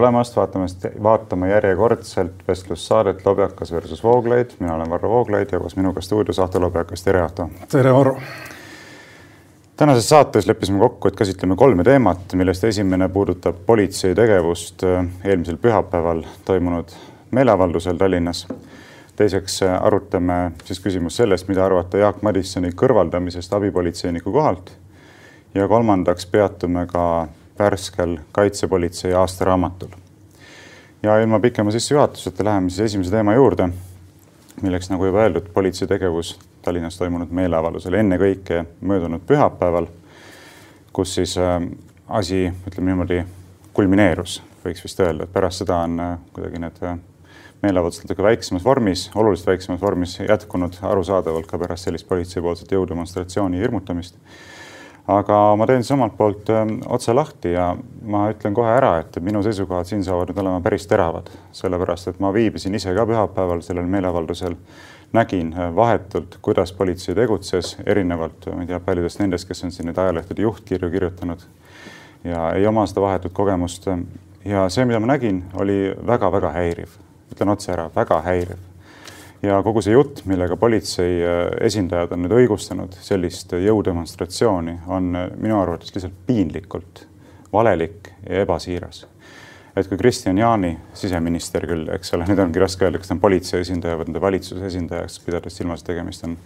tulemast, vaatame, vaatame järjekordselt vestlussaadet Lobjakas versus Vooglaid. mina olen Varro Vooglaid ja koos minuga stuudios Ahto Lobjakas, tere Ahto. tere Varro. tänases saates leppisime kokku, et käsitleme kolme teemat, millest esimene puudutab politsei tegevust äh, eelmisel pühapäeval toimunud meeleavaldusel Tallinnas. teiseks äh, arutame siis küsimust sellest, mida arvata Jaak Madissoni kõrvaldamisest abipolitseiniku kohalt. ja kolmandaks peatume ka värskel kaitsepolitsei aastaraamatul. ja ilma pikema sissejuhatuseta läheme siis esimese teema juurde, milleks nagu juba öeldud, politsei tegevus Tallinnas toimunud meeleavaldusel, ennekõike möödunud pühapäeval, kus siis äh, asi, ütleme niimoodi, kulmineerus, võiks vist öelda, et pärast seda on äh, kuidagi need äh, meeleavaldused natuke väiksemas vormis, oluliselt väiksemas vormis jätkunud arusaadavalt ka pärast sellist politseipoolset jõudemonstratsiooni hirmutamist aga ma teen siis omalt poolt äh, otse lahti ja ma ütlen kohe ära, et minu seisukohad siin saavad nüüd olema päris teravad, sellepärast et ma viibisin ise ka pühapäeval sellel meeleavaldusel, nägin äh, vahetult, kuidas politsei tegutses, erinevalt, ma ei tea, paljudest nendest, kes on siin neid ajalehtede juhtkirju kirjutanud. Ja ei oma seda vahetut kogemust. ja see, mida ma nägin, oli väga-väga häiriv, ütlen otse ära, väga häiriv ja kogu see jutt, millega politsei äh, esindajad on nüüd õigustanud sellist jõudemonstratsiooni, on äh, minu arvates lihtsalt piinlikult valelik ja ebasiiras. et kui Kristian Jaani, siseminister küll, eks ole, nüüd ongi raske öelda, kas ta on politsei esindaja või ta on valitsuse esindajaks, pidades silmas, tegemist on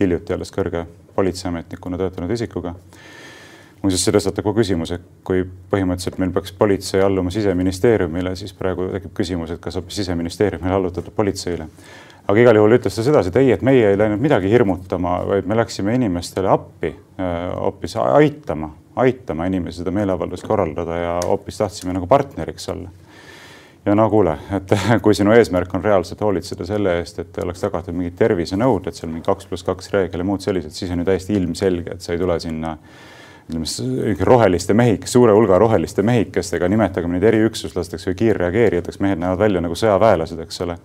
hiljuti alles kõrge politseiametnikuna töötanud isikuga muuseas, see tõstatab ka küsimuse, kui põhimõtteliselt meil peaks politsei alluma siseministeeriumile, siis praegu tekib küsimus, et kas hoopis siseministeeriumile allutatud politseile aga igal juhul ütles ta sedasi, et ei, et meie ei läinud midagi hirmutama, vaid me läksime inimestele appi äh, hoopis aitama, aitama inimesi seda meeleavaldust korraldada ja hoopis tahtsime nagu partneriks olla. ja no kuule, et kui sinu eesmärk on reaalselt hoolitseda selle eest, et oleks tagatud mingid tervisenõuded, seal mingi kaks pluss kaks reegel ja muud sellised, siis on ju täiesti ilmselge, et sa ei tule sinna ütleme, roheliste mehik, suure hulga roheliste mehikestega, nimetagem neid eriüksuslasteks või kiirreageerijateks, mehed näevad välja nagu sõjaväelased, eks ole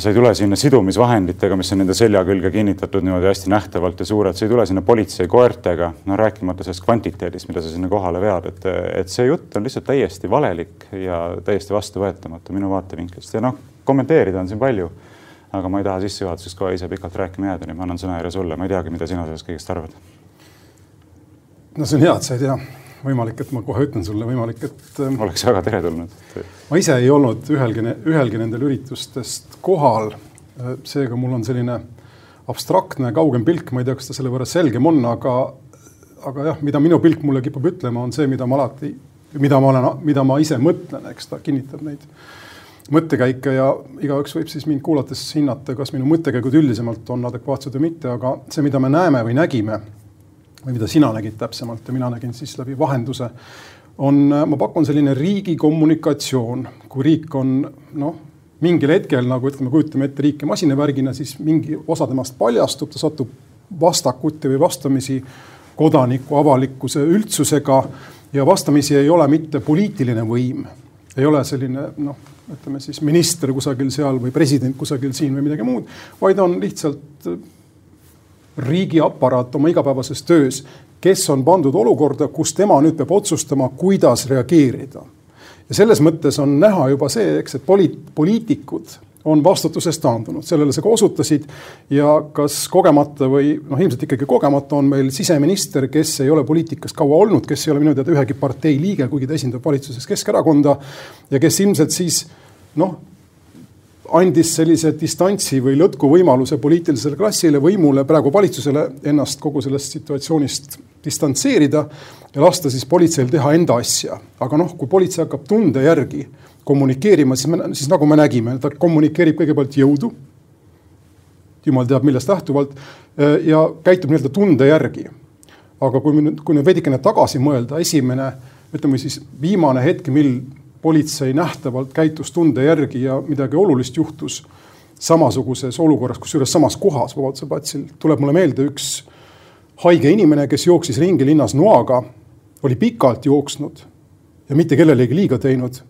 sa ei tule sinna sidumisvahenditega, mis on nende selja külge kinnitatud niimoodi hästi nähtavalt ja suured, sa ei tule sinna politseikoertega, no rääkimata sellest kvantiteedist, mida sa sinna kohale vead, et, et see jutt on lihtsalt täiesti valelik ja täiesti vastuvõetamatu minu vaatevinklist ja noh, kommenteerida on siin palju. aga ma ei taha sissejuhatusest kohe ise pikalt rääkima jääda, nii et ma annan sõnajärje sulle, ma ei teagi, mida sina sellest kõigest arvad. no see on hea, et sa ei tea võimalik, et ma kohe ütlen sulle, võimalik, et. Ähm, oleks väga teretulnud. ma ise ei olnud ühelgi, ühelgi nendel üritustest kohal. Äh, seega mul on selline abstraktne kaugem pilk, ma ei tea, kas ta selle võrra selgem on, aga, aga jah, mida minu pilk mulle kipub ütlema, on see, mida ma alati, mida ma olen, mida ma ise mõtlen, eks ta kinnitab neid mõttekäike ja igaüks võib siis mind kuulates hinnata, kas minu mõttekäigud üldisemalt on adekvaatsed või mitte, aga see, mida me näeme või nägime või mida sina nägid täpsemalt ja mina nägin siis läbi vahenduse, on, ma pakun, selline riigi kommunikatsioon, kui riik on noh, mingil hetkel nagu ütleme, kujutame ette riiki masinavärgina, siis mingi osa temast paljastub, ta satub vastakuti või vastamisi kodaniku, avalikkuse, üldsusega ja vastamisi ei ole mitte poliitiline võim, ei ole selline noh, ütleme siis minister kusagil seal või president kusagil siin või midagi muud, vaid on lihtsalt riigiaparaat oma igapäevases töös, kes on pandud olukorda, kus tema nüüd peab otsustama, kuidas reageerida. ja selles mõttes on näha juba see, eks, et poliit-, poliitikud on vastutusest taandunud, sellele sa ka osutasid. ja kas kogemata või noh, ilmselt ikkagi kogemata on meil siseminister, kes ei ole poliitikas kaua olnud, kes ei ole minu teada ühegi partei liige, kuigi ta esindab valitsuses Keskerakonda. ja kes ilmselt siis noh, andis sellise distantsi või lõtku võimaluse poliitilisele klassile, võimule, praegu valitsusele ennast kogu sellest situatsioonist distantseerida ja lasta siis politseil teha enda asja. aga noh, kui politsei hakkab tunde järgi kommunikeerima, siis me, siis nagu me nägime, ta kommunikeerib kõigepealt jõudu. jumal teab, millest lähtuvalt ja käitub nii-öelda tunde järgi. aga kui me nüüd, kui nüüd veidikene tagasi mõelda, esimene, ütleme siis viimane hetk, mil politsei nähtavalt käitus tunde järgi ja midagi olulist juhtus samasuguses olukorras, kusjuures samas kohas Vabaduse platsil, tuleb mulle meelde üks haige inimene, kes jooksis ringi linnas noaga, oli pikalt jooksnud ja mitte kellelegi liiga teinud.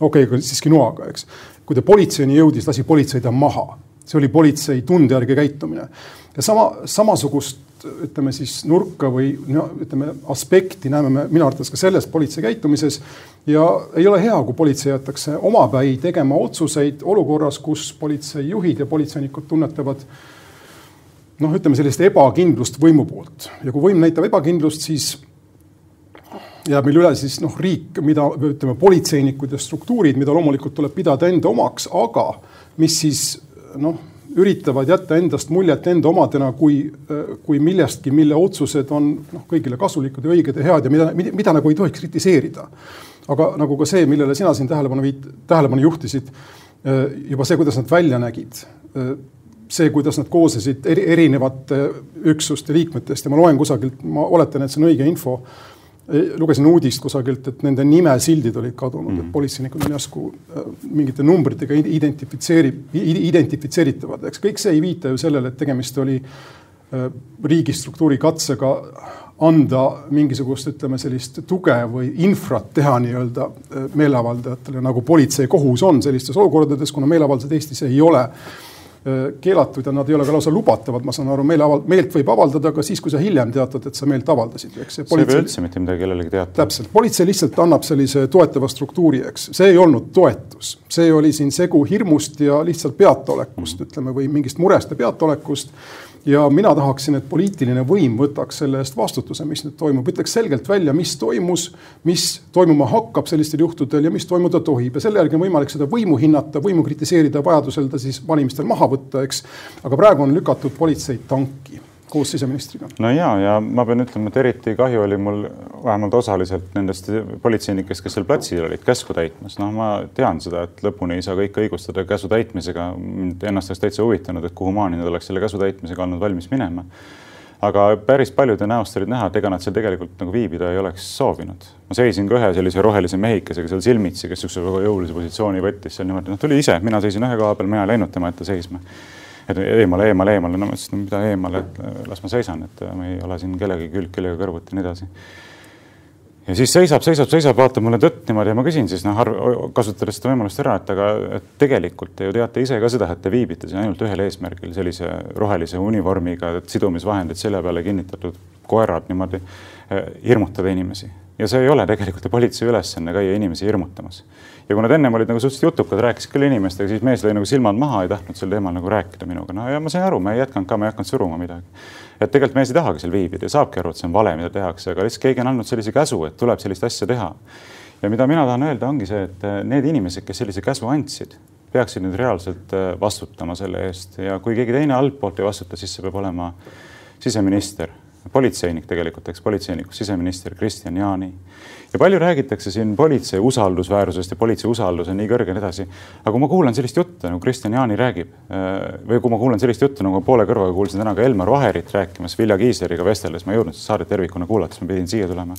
okei okay,, aga siiski noaga, eks. kui ta politseini jõudis, lasi politsei ta maha. see oli politsei tunde järgi käitumine. ja sama, samasugust ütleme siis nurka või no ütleme aspekti näeme me minu arvates ka selles politsei käitumises. ja ei ole hea, kui politsei jäetakse omapäi tegema otsuseid olukorras, kus politseijuhid ja politseinikud tunnetavad noh, ütleme sellist ebakindlust võimu poolt ja kui võim näitab ebakindlust, siis jääb meil üle siis noh, riik, mida ütleme, politseinikud ja struktuurid, mida loomulikult tuleb pidada enda omaks, aga mis siis noh, üritavad jätta endast muljet enda omadena kui, kui millestki, mille otsused on noh, kõigile kasulikud ja õiged ja head ja mida, mida, mida nagu ei tohiks kritiseerida. aga nagu ka see, millele sina siin tähelepanu viit-, tähelepanu juhtisid, juba see, kuidas nad välja nägid see, kuidas nad koosnesid eri, erinevate üksuste liikmetest ja ma loen kusagilt, ma oletan, et see on õige info. Lugesin uudist kusagilt, et nende nimesildid olid kadunud mm, -hmm. et politseinikud on järsku äh, mingite numbritega identifitseerib, identifitseeritavad, eks kõik see ei viita ju sellele, et tegemist oli äh, riigistruktuuri katsega anda mingisugust, ütleme sellist tuge või infrat teha nii-öelda äh, meeleavaldajatele, nagu politsei kohus on sellistes olukordades, kuna meeleavaldused Eestis ei ole keelatud ja nad ei ole ka lausa lubatavad, ma saan aru, meeleavald-, meelt võib avaldada ka siis, kui sa hiljem teatad, et sa meelt avaldasid, eks. see ei pea üldse mitte midagi kellelegi teatada. täpselt, politsei lihtsalt annab sellise toetava struktuuri, eks, see ei olnud toetus, see oli siin segu hirmust ja lihtsalt peataolekust mm, -hmm. ütleme, või mingist murest ja peataolekust ja mina tahaksin, et poliitiline võim võtaks selle eest vastutuse, mis nüüd toimub, ütleks selgelt välja, mis toimus, mis toimuma hakkab sellistel juhtudel ja mis toimuda tohib. Ja selle järgi on võimalik seda võimu hinnata, võimu kritiseerida, vajadusel ta siis valimistel maha võtta, eks. aga praegu on lükatud politseid tanki koos siseministriga. no ja, ja ma pean ütlema, et eriti kahju oli mul vähemalt osaliselt nendest politseinikest, kes seal platsil olid käsku täitmas. noh, ma tean seda, et lõpuni ei saa kõike õigustada käsu täitmisega. Ennast oleks täitsa huvitanud, et kuhumaani nad oleks selle käsu täitmisega olnud valmis minema. aga päris paljude näost olid näha, et ega nad seal tegelikult nagu viibida ei oleks soovinud. ma seisin ka ühe sellise rohelise mehikesega seal silmitsi, kes niisuguse väga jõulise positsiooni võttis seal niimoodi, noh tuli ise, mina seisin ühe koha peal, mina ei läinud tema ette seisma et eemale, eemale, eemale, no ma ütlesin, mida eemale, et äh, las ma seisan, et äh, ma ei ole siin kellegi külg kellega kõrvuti ja nii edasi. ja siis seisab, seisab, seisab, vaatab mulle tõtt niimoodi ja ma küsin siis noh, kasutades seda võimalust ära, et aga et tegelikult te ju teate ise ka seda, et te viibite siin ainult ühel eesmärgil, sellise rohelise univormiga, sidumisvahendid selja peale kinnitatud koerad niimoodi eh, hirmutada inimesi ja see ei ole tegelikult ju politsei ülesanne käia inimesi hirmutamas ja kui nad ennem olid nagu suhteliselt jutukad, rääkisid küll inimestega, siis mees lõi nagu silmad maha, ei tahtnud sel teemal nagu rääkida minuga. no ja ma sain aru, ma ei jätkanud ka, ma ei hakanud suruma midagi. et tegelikult mees ei tahagi seal viibida ja saabki aru, et see on vale, mida tehakse, aga lihtsalt keegi on andnud sellise käsu, et tuleb sellist asja teha. ja mida mina tahan öelda, ongi see, et eh, need inimesed, kes sellise käsu andsid, peaksid nüüd reaalselt eh, vastutama selle eest ja kui keegi teine altpoolt ei vastuta, siis see peab olema siseminister politseinik tegelikult, eks politseinikust siseminister Kristian Jaani. ja palju räägitakse siin politsei usaldusväärsusest ja politsei usaldus on nii kõrge ja nii edasi. aga kui ma kuulan sellist juttu, nagu Kristian Jaani räägib äh, või kui ma kuulan sellist juttu, nagu poole kõrvaga kuulsin täna ka Elmar Vaherit rääkimas Vilja Kiisleriga vesteldes, ma ei jõudnud saadet tervikuna kuulata, siis ma pidin siia tulema.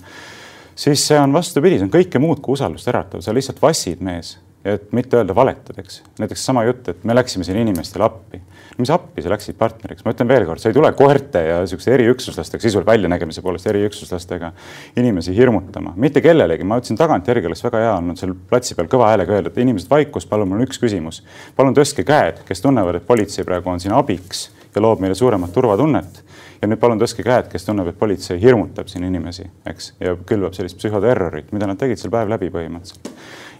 siis see on vastupidi, see on kõike muud kui usaldust äratav, sa lihtsalt vassid mees et mitte öelda valetad, eks. näiteks sama jutt, et me läksime siin inimestele appi mis appi sa läksid partneriks, ma ütlen veelkord, sa ei tule koerte ja siukeste eriüksuslastega, sisuliselt väljanägemise poolest eriüksuslastega inimesi hirmutama, mitte kellelegi, ma ütlesin tagantjärgi oleks väga hea olnud seal platsi peal kõva häälega öelda, et inimesed vaikust, palun, mul on üks küsimus. palun tõstke käed, kes tunnevad, et politsei praegu on siin abiks ja loob meile suuremat turvatunnet. ja nüüd palun tõstke käed, kes tunneb, et politsei hirmutab siin inimesi, eks, ja külvab sellist psühhoterrorit, mida nad tegid seal päev läbi põhimõtteliselt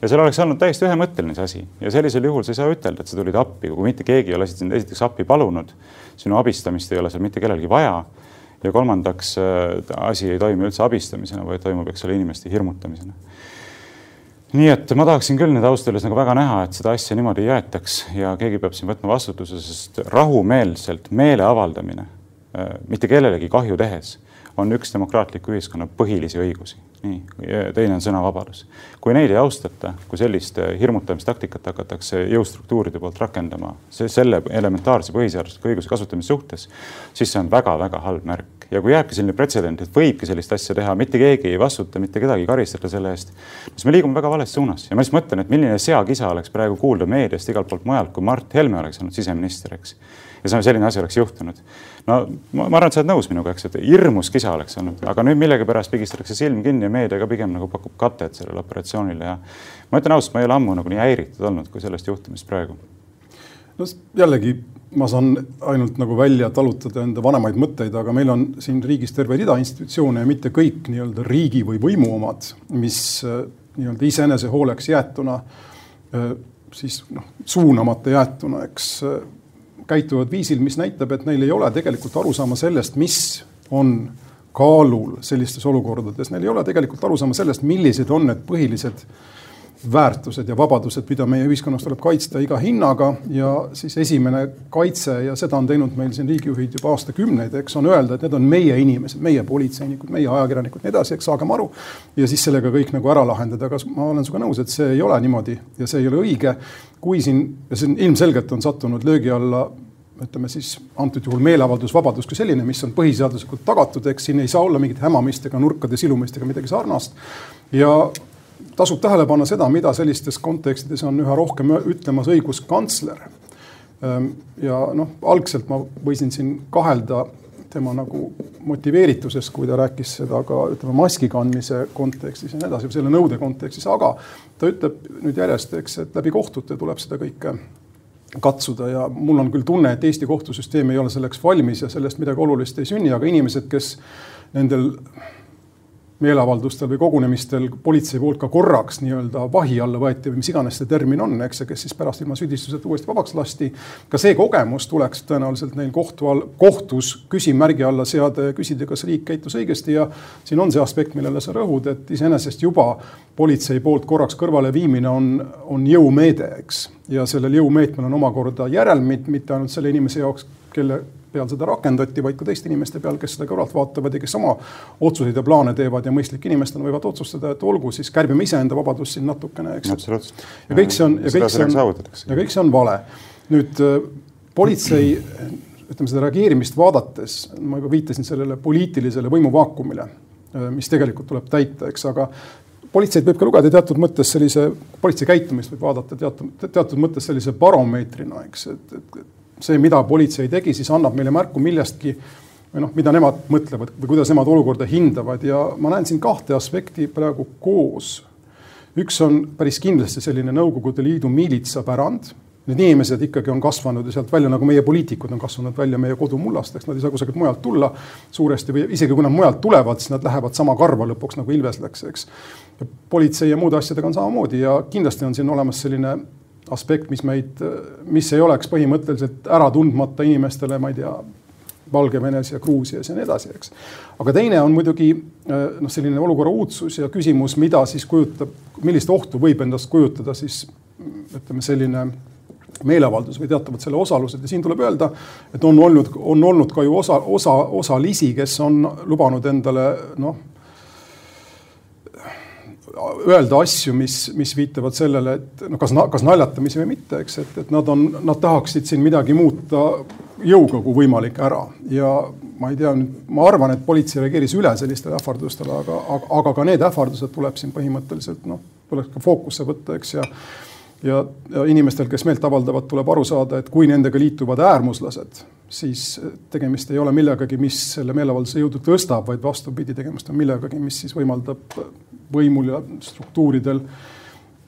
ja seal oleks olnud täiesti ühemõtteline see asi ja sellisel juhul sa ei saa ütelda, et sa tulid appi, kui mitte keegi ei ole sind esiteks appi palunud. sinu abistamist ei ole seal mitte kellelgi vaja. ja kolmandaks äh, asi ei toimi üldse abistamisena, vaid toimub, eks ole, inimeste hirmutamisena. nii et ma tahaksin küll nüüd ausalt öeldes nagu väga näha, et seda asja niimoodi ei jäetaks ja keegi peab siin võtma vastutuse, sest rahumeelselt meele avaldamine, äh, mitte kellelegi kahju tehes, on üks demokraatliku ühiskonna põhilisi õigusi nii, teine on sõnavabadus. kui neid ei austata, kui sellist äh, hirmutamistaktikat hakatakse jõustruktuuride poolt rakendama selle elementaarse põhiseadusliku õiguse kasutamise suhtes, siis see on väga-väga halb märk. ja kui jääbki selline pretsedent, et võibki sellist asja teha, mitte keegi ei vastuta, mitte kedagi ei karistata selle eest, siis me liigume väga vales suunas ja ma lihtsalt mõtlen, et milline seakisa oleks praegu kuulda meediast igalt poolt mujalt, kui Mart Helme oleks olnud siseminister, eks ja selline asi oleks juhtunud. No ma, ma arvan, et sa oled nõus minuga, eks, et hirmus kisa oleks olnud, aga nüüd millegipärast pigistatakse silm kinni ja meedia ka pigem nagu pakub katet sellele operatsioonile ja ma ütlen ausalt, ma ei ole ammu nagu nii häiritud olnud kui sellest juhtumist praegu. no jällegi ma saan ainult nagu välja talutada enda vanemaid mõtteid, aga meil on siin riigis terve rida institutsioone ja mitte kõik nii-öelda riigi või võimu omad, mis äh, nii-öelda iseenese hooleks jäetuna, äh, siis noh, suunamata jäetuna, eks käituvad viisil, mis näitab, et neil ei ole tegelikult arusaama sellest, mis on kaalul sellistes olukordades, neil ei ole tegelikult arusaama sellest, millised on need põhilised väärtused ja vabadused, mida meie ühiskonnas tuleb kaitsta iga hinnaga ja siis esimene kaitse ja seda on teinud meil siin riigijuhid juba aastakümneid, eks, on öelda, et need on meie inimesed, meie politseinikud, meie ajakirjanikud, nii edasi, eks, saagem aru. ja siis sellega kõik nagu ära lahendada, aga ma olen sinuga nõus, et see ei ole niimoodi ja see ei ole õige. kui siin, ja see on ilmselgelt on sattunud löögi alla ütleme siis antud juhul meeleavaldusvabadus kui selline, mis on põhiseaduslikult tagatud, eks siin ei saa olla mingit hämamist ega nurkade silumist ega midagi sarnast. ja tasub tähele panna seda, mida sellistes kontekstides on üha rohkem ütlemas õiguskantsler. Ehm, ja noh, algselt ma võisin siin kahelda tema nagu motiveerituses, kui ta rääkis seda ka ütleme maski kandmise kontekstis ja nii edasi, selle nõude kontekstis, aga ta ütleb nüüd järjest, eks, et läbi kohtute tuleb seda kõike katsuda ja mul on küll tunne, et Eesti kohtusüsteem ei ole selleks valmis ja sellest midagi olulist ei sünni, aga inimesed, kes nendel meeleavaldustel või kogunemistel politsei poolt ka korraks nii-öelda vahi alla võeti või mis iganes see termin on, eks, ja kes siis pärast ilma süüdistuseta uuesti vabaks lasti. ka see kogemus tuleks tõenäoliselt neil kohtu all, kohtus küsimärgi alla seada ja küsida, kas riik käitus õigesti ja siin on see aspekt, millele sa rõhud, et iseenesest juba politsei poolt korraks kõrvaleviimine on, on jõumeede, eks. ja sellel jõumeetmel on omakorda järelmid, mitte ainult selle inimese jaoks, kelle peal seda rakendati, vaid ka teiste inimeste peal, kes seda kõrvalt vaatavad ja kes oma otsuseid ja plaane teevad ja mõistlike inimestena võivad otsustada, et olgu, siis kärbime iseenda vabadust siin natukene, eks. ja kõik see on, ja kõik see on, ja kõik see on vale. nüüd äh, politsei, ütleme seda reageerimist vaadates, ma juba viitasin sellele poliitilisele võimuvaakumile, äh, mis tegelikult tuleb täita, eks, aga politseid võib ka lugeda teatud mõttes sellise, politsei käitumist võib vaadata teatud, teatud mõttes sellise baromeetrina, eks, et, et see, mida politsei tegi, siis annab meile märku millestki või noh, mida nemad mõtlevad või kuidas nemad olukorda hindavad ja ma näen siin kahte aspekti praegu koos. üks on päris kindlasti selline Nõukogude Liidu miilitsa pärand. Need inimesed ikkagi on kasvanud ju sealt välja, nagu meie poliitikud on kasvanud välja meie kodumullast, eks nad ei saa kusagilt mujalt tulla suuresti või isegi kui nad mujalt tulevad, siis nad lähevad sama karva lõpuks nagu Ilves läks, eks. politsei ja muude asjadega on samamoodi ja kindlasti on siin olemas selline aspekt, mis meid, mis ei oleks põhimõtteliselt ära tundmata inimestele, ma ei tea, Valgevenes ja Gruusias ja nii edasi, eks. aga teine on muidugi noh, selline olukorra uudsus ja küsimus, mida siis kujutab, millist ohtu võib endast kujutada siis ütleme, selline meeleavaldus või teatavad selle osalused ja siin tuleb öelda, et on olnud, on olnud ka ju osa, osa, osalisi, kes on lubanud endale noh öelda asju, mis, mis viitavad sellele, et noh, kas, kas naljatamisi või mitte, eks, et, et nad on, nad tahaksid siin midagi muuta jõuga, kui võimalik ära. Ja ma ei tea ma arvan, et politsei reageeris üle sellistele ähvardustele, aga, aga, aga ka need ähvardused tuleb siin põhimõtteliselt noh, tuleks ka fookusse võtta, eks ja ja, ja inimestel, kes meelt avaldavad, tuleb aru saada, et kui nendega liituvad äärmuslased, siis tegemist ei ole millegagi, mis selle meeleavalduse jõudu tõstab, vaid vastupidi, tegemist on millegagi, mis siis võimaldab võimul ja struktuuridel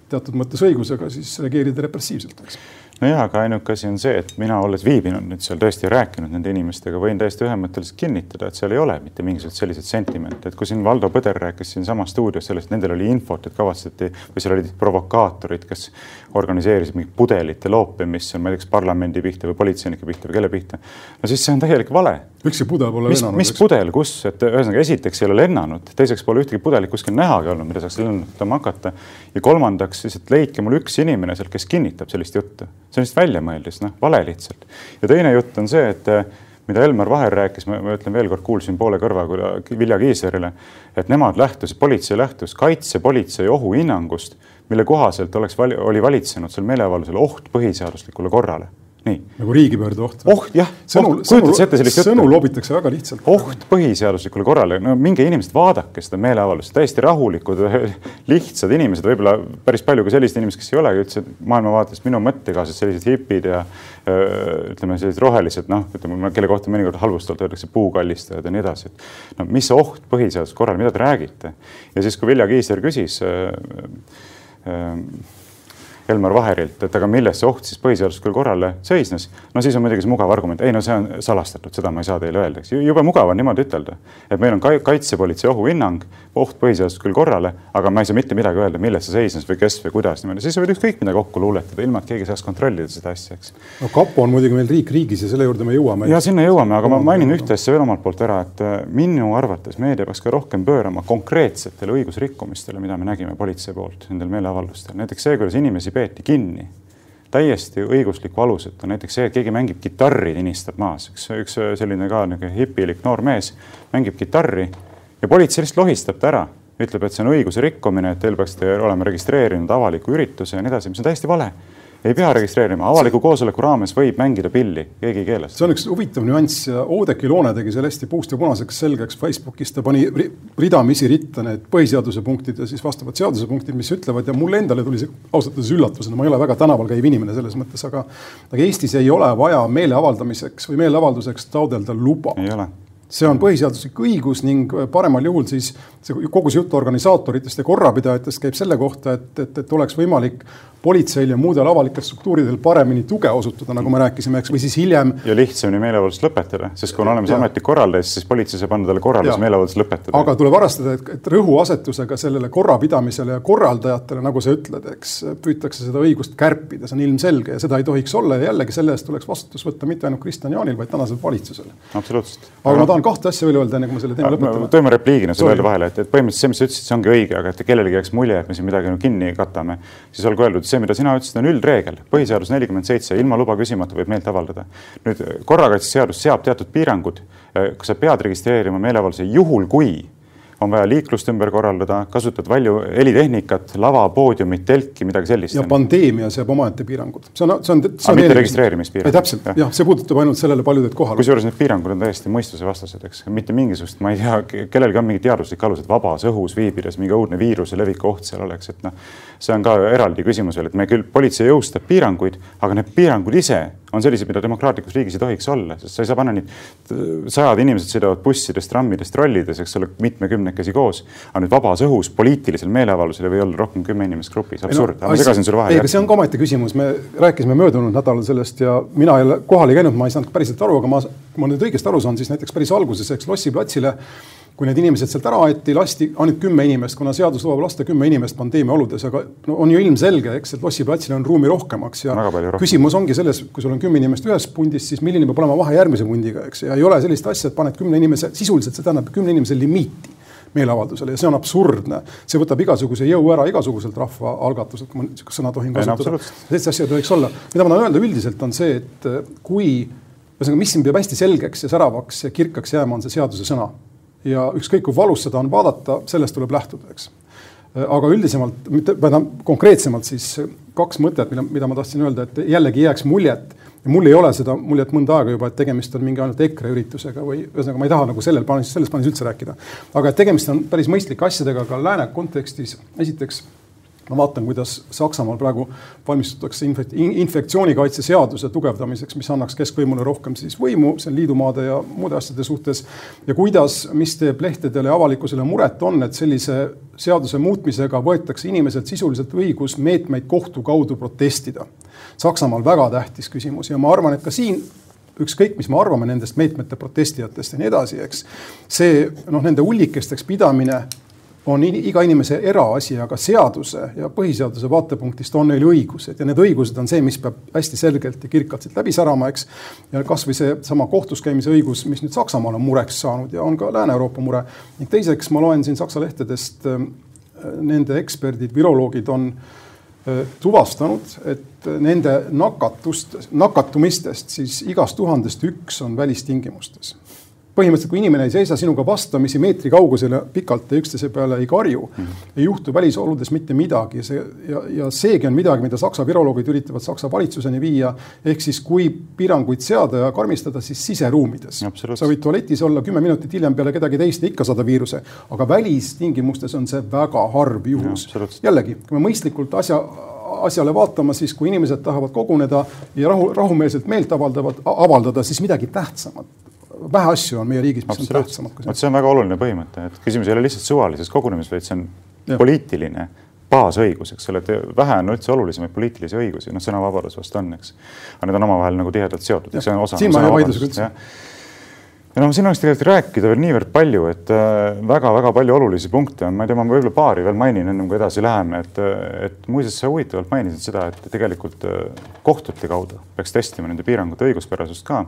teatud mõttes õigusega siis reageerida repressiivselt, eks nojah, aga ainuke asi on see, et mina, olles viibinud nüüd seal tõesti rääkinud nende inimestega, võin täiesti ühemõtteliselt kinnitada, et seal ei ole mitte mingisuguseid selliseid sentimente, et kui siin Valdo Põder rääkis siinsamas stuudios sellest, nendel oli infot, et kavatseti või seal olid provokaatorid, kes organiseerisid mingit pudelite loopimist, ma ei tea, kas parlamendi pihta või politseinike pihta või kelle pihta. no siis see on täielik vale ükski pudel pole mis, lennanud. mis pudel, kus, et ühesõnaga esiteks ei ole lennanud, teiseks pole ühtegi pudelit kuskil nähagi olnud, mida saaks lennutama hakata. ja kolmandaks siis, et leidke mulle üks inimene sealt, kes kinnitab sellist juttu. see on lihtsalt väljamõeldis, noh, vale lihtsalt. ja teine jutt on see, et mida Elmar Vaher rääkis, ma ütlen veel kord, kuulsin poole kõrvaga Vilja Kiislerile, et nemad lähtusid, politsei lähtus kaitsepolitsei ohuhinnangust, mille kohaselt oleks, oli valitsenud sel meeleavaldusel oht põhiseaduslikule korrale nii. nagu riigipöörde oht. oht jah, sõnu, sõnu, sõnu lobitakse väga lihtsalt. oht põhiseaduslikule korrale, no minge inimesed, vaadake seda meeleavaldust, täiesti rahulikud, lihtsad inimesed, võib-olla päris palju ka selliseid inimesi, kes ei olegi üldse maailmavaatest minu mõttekaaslased, sellised hipid ja ütleme, sellised rohelised, noh, ütleme, kelle kohta mõnikord halvustavalt öeldakse puukallistajad ja nii edasi. no mis oht põhiseaduse korral, mida te räägite? ja siis, kui Vilja Kiisler küsis äh, äh, Elmar Vaherilt, et aga milles see oht siis põhiseaduslikule korrale seisnes. no siis on muidugi see mugav argument, ei no see on salastatud, seda ma ei saa teile öelda, eks jube mugav on niimoodi ütelda, et meil on kaitsepolitsei ohuhinnang, oht põhiseaduslikule korrale, aga ma ei saa mitte midagi öelda, milles see seisnes või kes või kuidas niimoodi, siis sa võid ükskõik mida kokku luuletada, ilma et keegi saaks kontrollida seda asja, eks. no kapo on muidugi meil riik riigis ja selle juurde me jõuame. ja sinna jõuame, aga ma mainin ühte asja veel omalt poolt ära, et äh, minu arvates meedia peaks ka rohkem pöörama konkreetsetele õigusrikkumistele, mida me nägime politsei poolt nendel meeleavaldustel, näiteks see, kuidas inimesi peeti kinni. Täiesti õiguslikku aluseta, näiteks see, et keegi mängib kitarri, tinistab maas, üks, üks selline ka niisugune hipilik noor mees mängib kitarri ja politsei lihtsalt lohistab ta ära, ütleb, et see on õiguse rikkumine, et teil peaksite olema registreerinud avaliku ürituse ja nii edasi, mis on täiesti vale ei pea registreerima, avaliku koosoleku raames võib mängida pilli, keegi ei keela seda. see on üks huvitav nüanss. Ja Oudekki Loone tegi selle hästi puust ja punaseks selgeks. Facebookis, ta pani ridamisi ritta need põhiseaduse punktid ja siis vastavad seaduse punktid, mis ütlevad ja mulle endale tuli see ausalt öeldes üllatusena, ma ei ole väga tänaval käiv inimene selles mõttes, aga aga Eestis ei ole vaja meeleavaldamiseks või meeleavalduseks taodelda luba. ei ole. See on põhiseaduslik õigus ning paremal juhul siis see kogu see jutt organisaatoritest ja korrapidajatest käib selle kohta, et, et, et oleks võimalik politseil ja muudel avalikel struktuuridel paremini tuge osutada, nagu me rääkisime, eks, või siis hiljem. ja lihtsamini meeleavaldust lõpetada, sest kui on olemas ametlik korraldus, siis politsei saab anda talle korralduse meeleavaldust lõpetada. aga tuleb arvestada, et, et rõhuasetusega sellele korrapidamisele ja korraldajatele, nagu sa ütled, eks püütakse seda õigust kärpida, see on ilmselge ja seda ei tohiks olla ja jällegi selle eest tuleks vastutus võtta mitte ainult Kristian Jaanil, vaid tänasel valitsusel. absoluutselt. aga ma tahan kahte asja veel öelda, enne kui ma selle teema lõpetan. toime repliigina sulle öelda vahele, et, et põhimõtteliselt see, mis sa ütlesid, see ongi õige, aga et kellelegi jääks mulje, et me siin midagi kinni katame, siis olgu öeldud, see, mida sina ütlesid, on üldreegel, põhiseadus nelikümmend seitse, ilma luba küsimata võib meelt avaldada. nüüd korrakaitseseadus seab teatud piirangud, sa pead registreerima meeleavalduse juhul, kui on vaja liiklust ümber korraldada, kasutad palju helitehnikat, lava, poodiumit, telki, midagi sellist. ja pandeemia seab omaette piirangud. see on, see on. aga mitte registreerimispiirangud. täpselt jah ja,, see puudutab ainult sellele paljud, et kohal. kusjuures need piirangud on täiesti mõistusevastased, eks, mitte mingisugust, ma ei tea, kellelgi on mingi teaduslik alus, et vabas õhus viibides mingi õudne viiruse leviku oht seal oleks, et noh, see on ka eraldi küsimus veel, et me küll, politsei jõustab piiranguid, aga need piirangud ise on sellised, mida demokraatlikus riigis ei tohiks olla, sest sa ei saa panna neid, sajad inimesed sõidavad bussidest, trammidest, trollides, eks ole, mitmekümnekesi koos. aga nüüd vabas õhus poliitilisel meeleavaldusel ei või olla rohkem kümme inimest grupis, absurd no,, ma segasin sulle vahele. ei, aga see on ka omaette küsimus, me rääkisime möödunud nädalal sellest ja mina ole kohal ei käinud, ma ei saanud päriselt aru, aga ma, kui ma nüüd õigesti aru saan, siis näiteks päris alguses, eks Lossi platsile kui need inimesed sealt ära aeti, lasti ainult kümme inimest, kuna seadus lubab lasta kümme inimest pandeemia oludes, aga no on ju ilmselge, eks, et Lossi platsil on ruumi rohkemaks ja küsimus ongi selles, kui sul on kümme inimest ühes pundis, siis milline peab olema vahe järgmise pundiga, eks, ja ei ole sellist asja, et paned kümne inimese, sisuliselt see tähendab kümne inimese limiiti meeleavaldusele ja see on absurdne. see võtab igasuguse jõu ära igasuguselt rahvaalgatuselt, kui ma niisugust sõna tohin kasutada. sellist asja ei tohiks olla. mida ma tahan öelda üldiselt on see, et kui ühesõnaga, mis siin peab hästi selgeks ja säravaks ja kirkaks jääma, on see seaduse sõna ja ükskõik kui valus seda on vaadata, sellest tuleb lähtuda, eks. aga üldisemalt, mitte, konkreetsemalt siis kaks mõtet, mida, mida ma tahtsin öelda, et jällegi jääks muljet ja mul ei ole seda muljet mõnda aega juba, et tegemist on mingi ainult EKRE üritusega või ühesõnaga, ma ei taha nagu sellel plaanis, selles plaanis üldse rääkida. aga et tegemist on päris mõistlike asjadega ka lääne kontekstis. esiteks ma vaatan, kuidas Saksamaal praegu valmistutakse infekt, infektsioonikaitse seaduse tugevdamiseks, mis annaks keskvõimule rohkem siis võimu, see on liidumaade ja muude asjade suhtes. ja kuidas, mis teeb lehtedele ja avalikkusele muret, on, et sellise seaduse muutmisega võetakse inimeselt sisuliselt õigus meetmeid kohtu kaudu protestida. Saksamaal väga tähtis küsimus ja ma arvan, et ka siin ükskõik, mis me arvame nendest meetmete protestijatest ja nii edasi, eks. see noh, nende ullikesteks pidamine on iga inimese eraasi, aga seaduse ja põhiseaduse vaatepunktist on neil õigused ja need õigused on see, mis peab hästi selgelt ja kirkalt siit läbi särama, eks. ja kasvõi seesama kohtus käimise õigus, mis nüüd Saksamaal on mureks saanud ja on ka Lääne-Euroopa mure. ning teiseks ma loen siin Saksa lehtedest, äh, nende eksperdid, viroloogid on äh, tuvastanud, et nende nakatust, nakatumistest siis igast tuhandest üks on välistingimustes põhimõtteliselt, kui inimene ei seisa sinuga vastamisi meetri kaugusele pikalt ja üksteise peale ei karju mm, -hmm. ei juhtu välisoludes mitte midagi. see ja, ja seegi on midagi, mida Saksa viroloogid üritavad Saksa valitsuseni viia. ehk siis, kui piiranguid seada ja karmistada, siis siseruumides. sa võid tualetis olla kümme minutit hiljem peale kedagi teist ja ikka saada viiruse, aga välistingimustes on see väga harv juhus. jällegi, kui me mõistlikult asja asjale vaatama, siis kui inimesed tahavad koguneda ja rahu, rahumeelselt meelt avaldavad, avaldada, siis midagi tähtsamat vähe asju on meie riigis, mis on tähtsamad kui see. vot see on väga oluline põhimõte, et küsimus ei ole lihtsalt suvalises kogunemises, vaid see on ja. poliitiline baasõigus, eks ole, et vähe on üldse olulisemaid poliitilisi õigusi, noh, sõnavabadus vast on, eks. aga need on omavahel nagu tihedalt seotud, see on osa. siin ma ei vaidlusega üldse ja noh, siin oleks tegelikult rääkida veel niivõrd palju, et väga-väga äh, palju olulisi punkte on, ma ei tea, ma võib-olla paari veel mainin, ennem kui edasi läheme, et, et muuseas sa huvitavalt mainisid seda, et tegelikult äh, kohtute kaudu peaks testima nende piirangute õiguspärasust ka.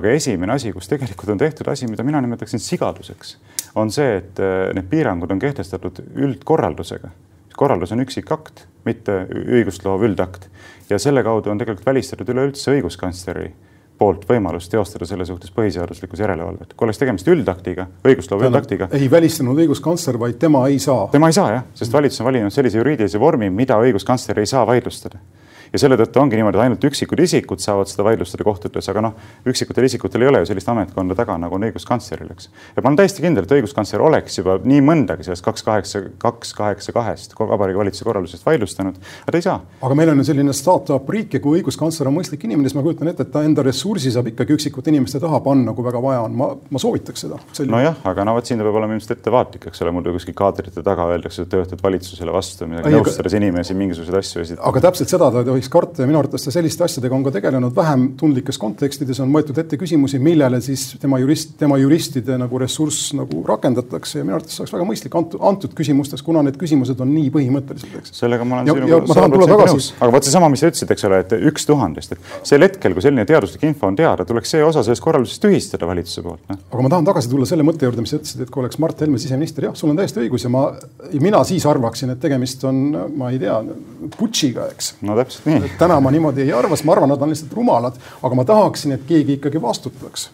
aga esimene asi, kus tegelikult on tehtud asi, mida mina nimetaksin sigaduseks, on see, et äh, need piirangud on kehtestatud üldkorraldusega. korraldus on üksikakt, mitte õigust loov üldakt ja selle kaudu on tegelikult välistatud üleüldse õiguskantsleri poolt võimalust teostada selle suhtes põhiseaduslikkuse järelevalvet. kui oleks tegemist üldaktiga, õigusloome üldaktiga. ei välistanud õiguskantsler, vaid tema ei saa. tema ei saa jah, sest valitsus on valinud sellise juriidilise vormi, mida õiguskantsler ei saa vaidlustada ja selle tõttu ongi niimoodi, et ainult üksikud isikud saavad seda vaidlustada kohtutes, aga noh, üksikutel isikutel ei ole ju sellist ametkonda taga, nagu on õiguskantsleril, eks. ja ma olen täiesti kindel, et õiguskantsler oleks juba nii mõndagi sellest kaks kaheksa, kaks kaheksa kahest Vabariigi Valitsuse korraldusest vaidlustanud, aga ta ei saa. aga meil on ju selline startup riik ja kui õiguskantsler on mõistlik inimene, siis ma kujutan ette, et ta enda ressursi saab ikkagi üksikute inimeste taha panna, kui väga vaja on. ma, ma soovitaks seda. nojah, aga no vot siin ta peab olema ilmselt ettevaatlik, eks ole, mul kuskil kaadrite taga öeldakse, et töötad valitsusele vastu, midagi nõustades inimesi mingisuguseid asju esitada. aga täpselt seda ta tohiks karta ja minu arvates ta selliste asjadega on ka tegelenud vähem tundlikes kontekstides, on võetud ette küsimusi, millele siis tema jurist, tema juristide nagu ressurss nagu rakendatakse ja minu arvates oleks väga mõistlik antud, antud küsimustes, kuna need küsimused on nii põhimõttelised, eks. sellega ma olen sinuga sada protsenti nõus, aga vot seesama, mis sa ütlesid, eks ole, et üks tuhandest, et sel hetkel, kui selline teaduslik info on teada, tuleks see osa sellest korraldusest tühistada valitsuse poolt no.. aga ma tahan tagasi tulla selle mõtte juurde, mis sa ütlesid, et kui oleks Mart Helme siseminister, jah, sul on täiesti õigus ja ma, mina siis arvaksin, et tegemist on, ma ei tea, putšiga, eks. no täpselt nii. täna ma niimoodi ei arva, sest ma arvan, nad on lihtsalt rumalad, aga ma tahaksin, et keegi ikkagi vastutaks.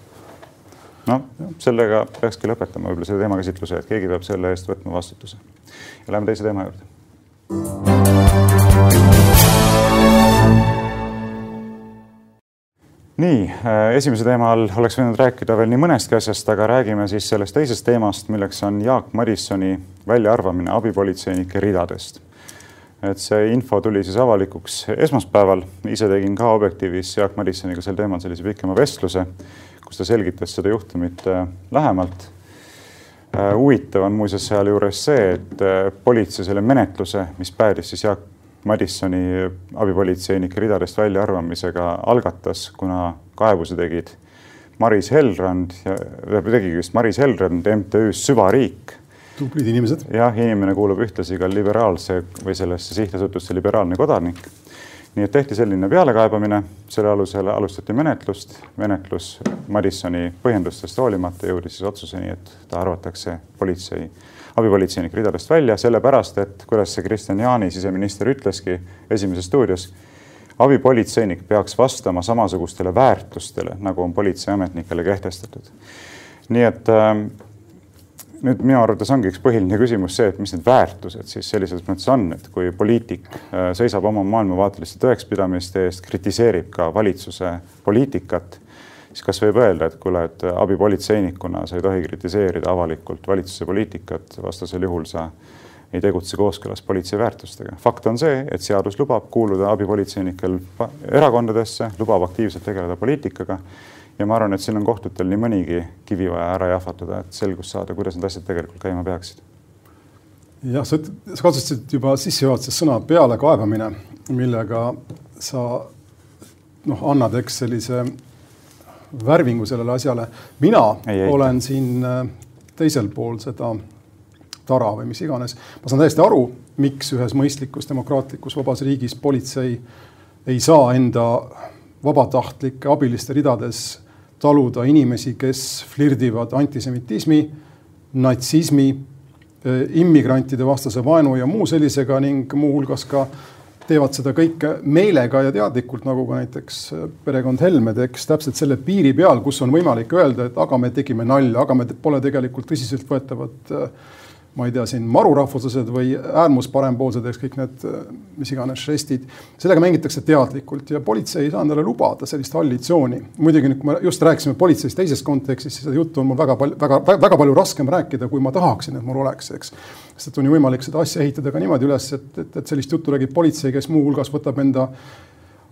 noh, sellega peakski lõpetama võib-olla selle teemakäsitluse, et keegi peab selle eest võtma vastutuse. ja läheme teise teema juurde. nii, äh, esimese teema all oleks võinud rääkida veel nii mõnestki asjast, aga räägime siis sellest teisest teemast, milleks on Jaak Madissoni väljaarvamine abipolitseinike ridadest et see info tuli siis avalikuks esmaspäeval, ise tegin ka Objektiivis Jaak Madissoniga sel teemal sellise pikema vestluse, kus ta selgitas seda juhtumit äh, lähemalt. Äh, huvitav on muuseas sealjuures see, et äh, politsei selle menetluse, mis päädis siis Jaak Madissoni abipolitseinike ridadest väljaarvamisega, algatas, kuna kaebuse tegid Maris Helrand tegigi vist Maris Helrand MTÜ-s Süvariik tublid inimesed. jah, inimene kuulub ühtlasi ka liberaalse või sellesse sihtasutusse Liberaalne Kodanik. nii et tehti selline pealekaebamine, selle alusel alustati menetlust, menetlus Madissoni põhjendustest hoolimata jõudis siis otsuseni, et ta arvatakse politsei, abipolitseinik ridadest välja, sellepärast et kuidas see Kristian Jaani, siseminister, ütleski Esimeses stuudios abipolitseinik peaks vastama samasugustele väärtustele, nagu on politseiametnikele kehtestatud. nii et äh, nüüd minu arvates ongi üks põhiline küsimus see, et mis need väärtused siis sellises mõttes on, et kui poliitik äh, seisab oma maailmavaateliste tõekspidamiste eest, kritiseerib ka valitsuse poliitikat, siis kas võib öelda, et kuule, et abipolitseinikuna sa ei tohi kritiseerida avalikult valitsuse poliitikat, vastasel juhul sa ei tegutse kooskõlas politsei väärtustega. fakt on see, et seadus lubab kuuluda abipolitseinikel erakondadesse, lubab aktiivselt tegeleda poliitikaga ja ma arvan, et siin on kohtutel nii mõnigi kivi vaja ära jahvatada, et selgust saada, kuidas need asjad tegelikult käima peaksid. jah, sa, sa kasutasid juba sissejuhatuses sõna pealekaebamine, millega sa noh, annad, eks sellise värvingu sellele asjale. mina ei, ei. olen siin äh, teisel pool seda tara või mis iganes. ma saan täiesti aru, miks ühes mõistlikus demokraatlikus vabas riigis politsei ei saa enda vabatahtlike abiliste ridades taluda inimesi, kes flirdivad antisemitismi, natsismi, eh, immigrantide vastase vaenu ja muu sellisega ning muuhulgas ka teevad seda kõike meelega ja teadlikult, nagu ka näiteks eh, perekond Helme teeks täpselt selle piiri peal, kus on võimalik öelda, et aga me tegime nalja, aga me pole tegelikult tõsiseltvõetavad äh, ma ei tea, siin marurahvuslased või äärmusparempoolsed, eks kõik need mis iganes žestid, sellega mängitakse teadlikult ja politsei ei saa endale lubada sellist halli tsooni. muidugi nüüd, kui me just rääkisime politseist teises kontekstis, siis seda juttu on mul väga palju, väga, väga palju raskem rääkida, kui ma tahaksin, et mul oleks, eks. sest et on ju võimalik seda asja ehitada ka niimoodi üles, et, et, et sellist juttu räägib politsei, kes muuhulgas võtab enda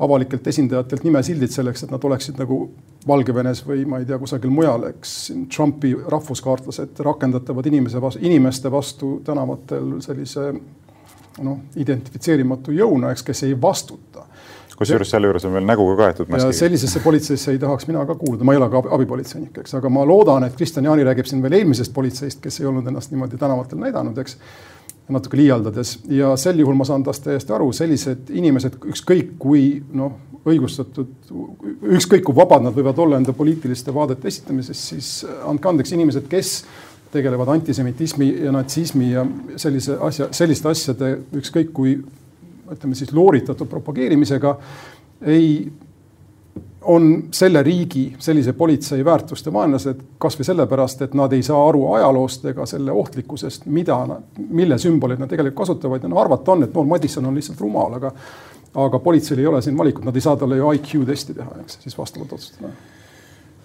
avalikelt esindajatelt nimesildid selleks, et nad oleksid nagu Valgevenes või ma ei tea, kusagil mujal, eks Trumpi rahvuskaartlased rakendatavad inimese vastu, inimeste vastu tänavatel sellise noh, identifitseerimatu jõuna, eks, kes ei vastuta kusjuures sealjuures on veel nägu ka kaetud maskiga. sellisesse politseisse ei tahaks mina ka kuuluda, ma ei ole ka abipolitseinik, eks, aga ma loodan, et Kristjan Jaani räägib siin veel eelmisest politseist, kes ei olnud ennast niimoodi tänavatel näidanud, eks. Natuke liialdades. Ja sel juhul ma saan tast täiesti aru, sellised inimesed, ükskõik kui noh, õigustatud, ükskõik kui vabad nad võivad olla enda poliitiliste vaadete esitamises, siis andke andeks, inimesed, kes tegelevad antisemitismi ja natsismi ja sellise asja, selliste asjade ükskõik kui ütleme siis looritatud propageerimisega, ei, on selle riigi, sellise politsei väärtuste vaenlased kasvõi sellepärast, et nad ei saa aru ajaloost ega selle ohtlikkusest, mida mille sümboleid nad tegelikult kasutavad. Ja no arvata on, et noor Madisson on lihtsalt rumal, aga aga politseil ei ole siin valikut, nad ei saa talle ju IQ testi teha, eks siis vastavalt otsustada